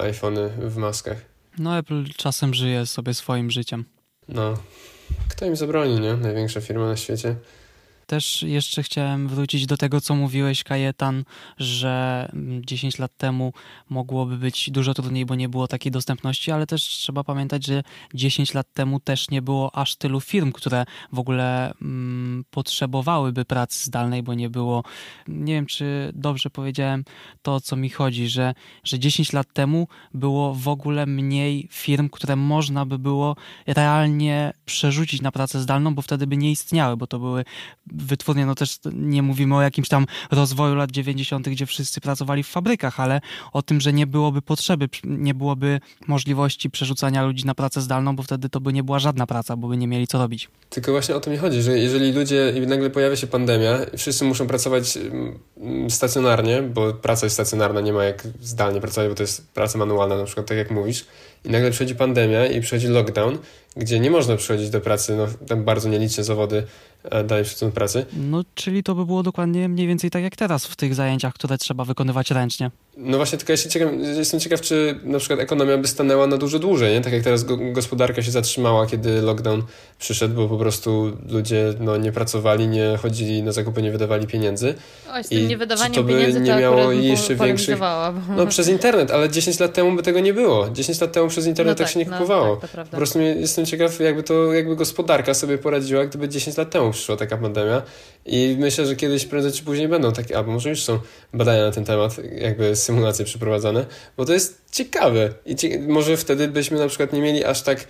iPhony w maskach. No, Apple czasem żyje sobie swoim życiem. No, kto im zabroni, nie? Największa firma na świecie. Też jeszcze chciałem wrócić do tego, co mówiłeś, Kajetan, że 10 lat temu mogłoby być dużo trudniej, bo nie było takiej dostępności, ale też trzeba pamiętać, że 10 lat temu też nie było aż tylu firm, które w ogóle mm, potrzebowałyby pracy zdalnej, bo nie było, nie wiem czy dobrze powiedziałem to, o co mi chodzi, że, że 10 lat temu było w ogóle mniej firm, które można by było realnie przerzucić na pracę zdalną, bo wtedy by nie istniały, bo to były wytwórnie, no też nie mówimy o jakimś tam rozwoju lat 90., gdzie wszyscy pracowali w fabrykach, ale o tym, że nie byłoby potrzeby, nie byłoby możliwości przerzucania ludzi na pracę zdalną, bo wtedy to by nie była żadna praca, bo by nie mieli co robić. Tylko właśnie o to mi chodzi, że jeżeli ludzie, nagle pojawia się pandemia, wszyscy muszą pracować mm, stacjonarnie, bo praca jest stacjonarna, nie ma jak zdalnie pracować, bo to jest praca manualna, na przykład tak jak mówisz, i nagle przychodzi pandemia i przychodzi lockdown, gdzie nie można przychodzić do pracy, no tam bardzo nieliczne zawody e, dają szacun pracy. No, czyli to by było dokładnie mniej więcej tak jak teraz w tych zajęciach, które trzeba wykonywać ręcznie. No właśnie, tylko ja się ciekaw, jestem ciekaw, czy na przykład ekonomia by stanęła na dużo dłużej, nie? Tak jak teraz gospodarka się zatrzymała, kiedy lockdown przyszedł, bo po prostu ludzie no, nie pracowali, nie chodzili na zakupy, nie wydawali pieniędzy. Oj, z tym I niewydawaniem to by pieniędzy nie miało jeszcze większych... No przez internet, ale 10 lat temu by tego nie było. 10 lat temu przez internet no tak, tak, się nie no kupowało. Tak, po prostu jestem ciekaw, jakby to, jakby gospodarka sobie poradziła, gdyby 10 lat temu przyszła taka pandemia. I myślę, że kiedyś prędzej czy później będą takie, albo może już są badania na ten temat, jakby symulacje przeprowadzane, bo to jest ciekawe. I cie może wtedy byśmy na przykład nie mieli aż tak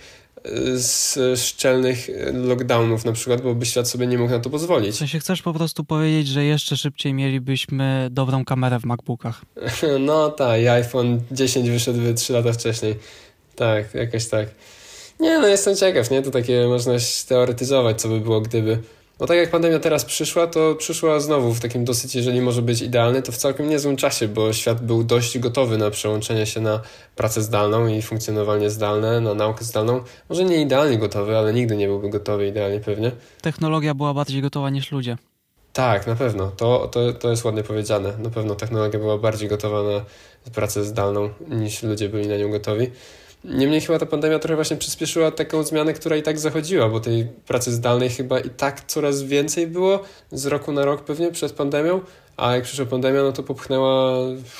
z szczelnych lockdownów na przykład, bo by świat sobie nie mógł na to pozwolić. W sensie chcesz po prostu powiedzieć, że jeszcze szybciej mielibyśmy dobrą kamerę w MacBookach? No tak, iPhone 10 wyszedł 3 lata wcześniej. Tak, jakoś tak. Nie, no jestem ciekaw, nie? To takie można teoretyzować, co by było, gdyby. No tak jak pandemia teraz przyszła, to przyszła znowu w takim dosyć, jeżeli może być idealny, to w całkiem niezłym czasie, bo świat był dość gotowy na przełączenie się na pracę zdalną i funkcjonowanie zdalne, na naukę zdalną. Może nie idealnie gotowy, ale nigdy nie byłby gotowy idealnie pewnie. Technologia była bardziej gotowa niż ludzie. Tak, na pewno. To, to, to jest ładnie powiedziane. Na pewno technologia była bardziej gotowa na pracę zdalną niż ludzie byli na nią gotowi. Niemniej chyba ta pandemia trochę właśnie przyspieszyła taką zmianę, która i tak zachodziła, bo tej pracy zdalnej chyba i tak coraz więcej było z roku na rok pewnie przed pandemią, a jak przyszła pandemia, no to popchnęła,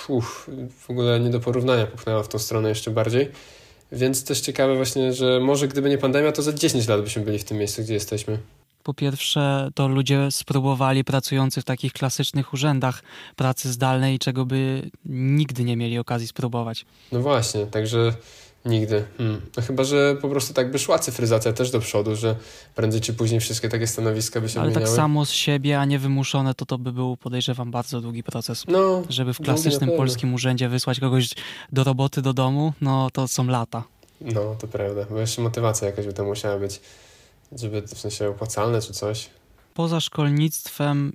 uff, w ogóle nie do porównania, popchnęła w tą stronę jeszcze bardziej. Więc też ciekawe właśnie, że może gdyby nie pandemia, to za 10 lat byśmy byli w tym miejscu, gdzie jesteśmy. Po pierwsze, to ludzie spróbowali pracujący w takich klasycznych urzędach pracy zdalnej, czego by nigdy nie mieli okazji spróbować. No właśnie, także Nigdy. Hmm. No chyba, że po prostu tak by szła cyfryzacja też do przodu, że prędzej czy później wszystkie takie stanowiska by się Ale tak zmieniały. tak samo z siebie, a nie wymuszone, to to by był, podejrzewam, bardzo długi proces. No, Żeby w klasycznym polskim urzędzie wysłać kogoś do roboty do domu, no to są lata. No, to prawda. Bo jeszcze motywacja jakaś by to musiała być, żeby w sensie opłacalne czy coś poza szkolnictwem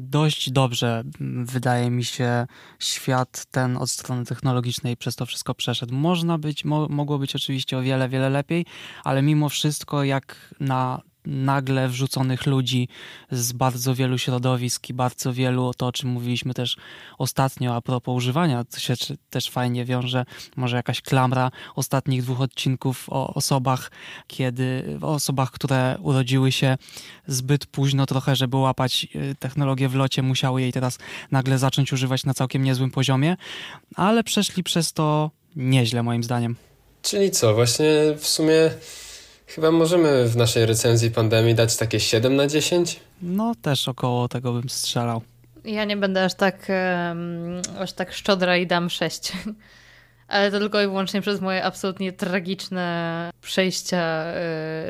dość dobrze, wydaje mi się, świat ten od strony technologicznej przez to wszystko przeszedł. Można być, mo, mogło być oczywiście o wiele, wiele lepiej, ale mimo wszystko, jak na nagle wrzuconych ludzi z bardzo wielu środowisk i bardzo wielu, to o czym mówiliśmy też ostatnio a propos używania, to się też fajnie wiąże, może jakaś klamra ostatnich dwóch odcinków o osobach, kiedy, o osobach, które urodziły się zbyt późno trochę, żeby łapać y, technologię w locie, musiały jej teraz nagle zacząć używać na całkiem niezłym poziomie, ale przeszli przez to nieźle moim zdaniem. Czyli co, właśnie w sumie Chyba możemy w naszej recenzji pandemii dać takie 7 na 10? No, też około tego bym strzelał. Ja nie będę aż tak, um, aż tak szczodra i dam 6. Ale to tylko i wyłącznie przez moje absolutnie tragiczne przejścia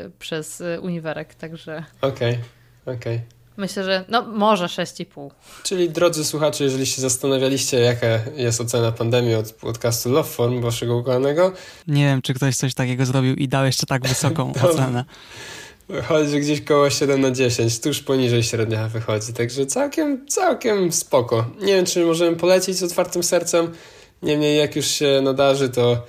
y, przez y, uniwerek, także... Okej, okay, okej. Okay. Myślę, że no może 6,5. Czyli drodzy słuchacze, jeżeli się zastanawialiście, jaka jest ocena pandemii od podcastu Love Form waszego ukochanego. Nie wiem, czy ktoś coś takiego zrobił i dał jeszcze tak wysoką ocenę. Wychodzi gdzieś koło 7 na 10, tuż poniżej średnia wychodzi, także całkiem, całkiem spoko. Nie wiem, czy możemy polecić z otwartym sercem, niemniej jak już się nadarzy, to,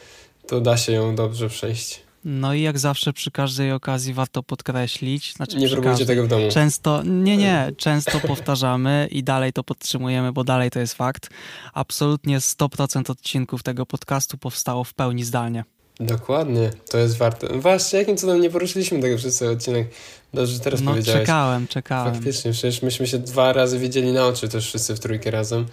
to da się ją dobrze przejść. No i jak zawsze przy każdej okazji warto podkreślić, znaczy nie próbujcie każdej, tego w domu. Często, nie, nie, często powtarzamy i dalej to podtrzymujemy, bo dalej to jest fakt. Absolutnie 100% odcinków tego podcastu powstało w pełni zdalnie. Dokładnie, to jest warte. Właśnie, jakim cudem nie poruszyliśmy tego przez cały odcinek. Dobrze, że teraz no, powiedziałeś. czekałem, czekałem. Faktycznie, przecież myśmy się dwa razy widzieli na oczy też wszyscy w trójkę razem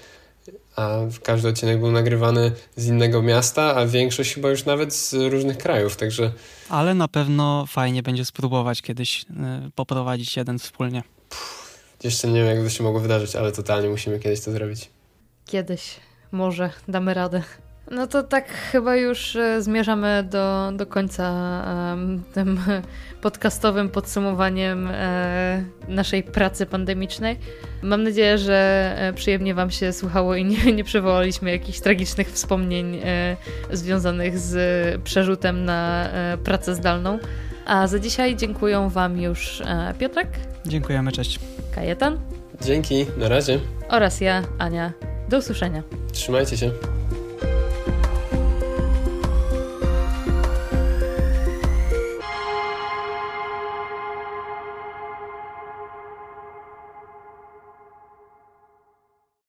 a każdy odcinek był nagrywany z innego miasta, a większość chyba już nawet z różnych krajów, także... Ale na pewno fajnie będzie spróbować kiedyś y, poprowadzić jeden wspólnie. jeszcze nie wiem, jak to się mogło wydarzyć, ale totalnie musimy kiedyś to zrobić. Kiedyś. Może damy radę. No to tak chyba już e, zmierzamy do, do końca um, tym podcastowym podsumowaniem e, naszej pracy pandemicznej. Mam nadzieję, że e, przyjemnie Wam się słuchało i nie, nie przywołaliśmy jakichś tragicznych wspomnień e, związanych z przerzutem na e, pracę zdalną. A za dzisiaj dziękuję Wam już e, Piotrek. Dziękujemy, cześć. Kajetan. Dzięki, na razie. Oraz ja, Ania. Do usłyszenia. Trzymajcie się.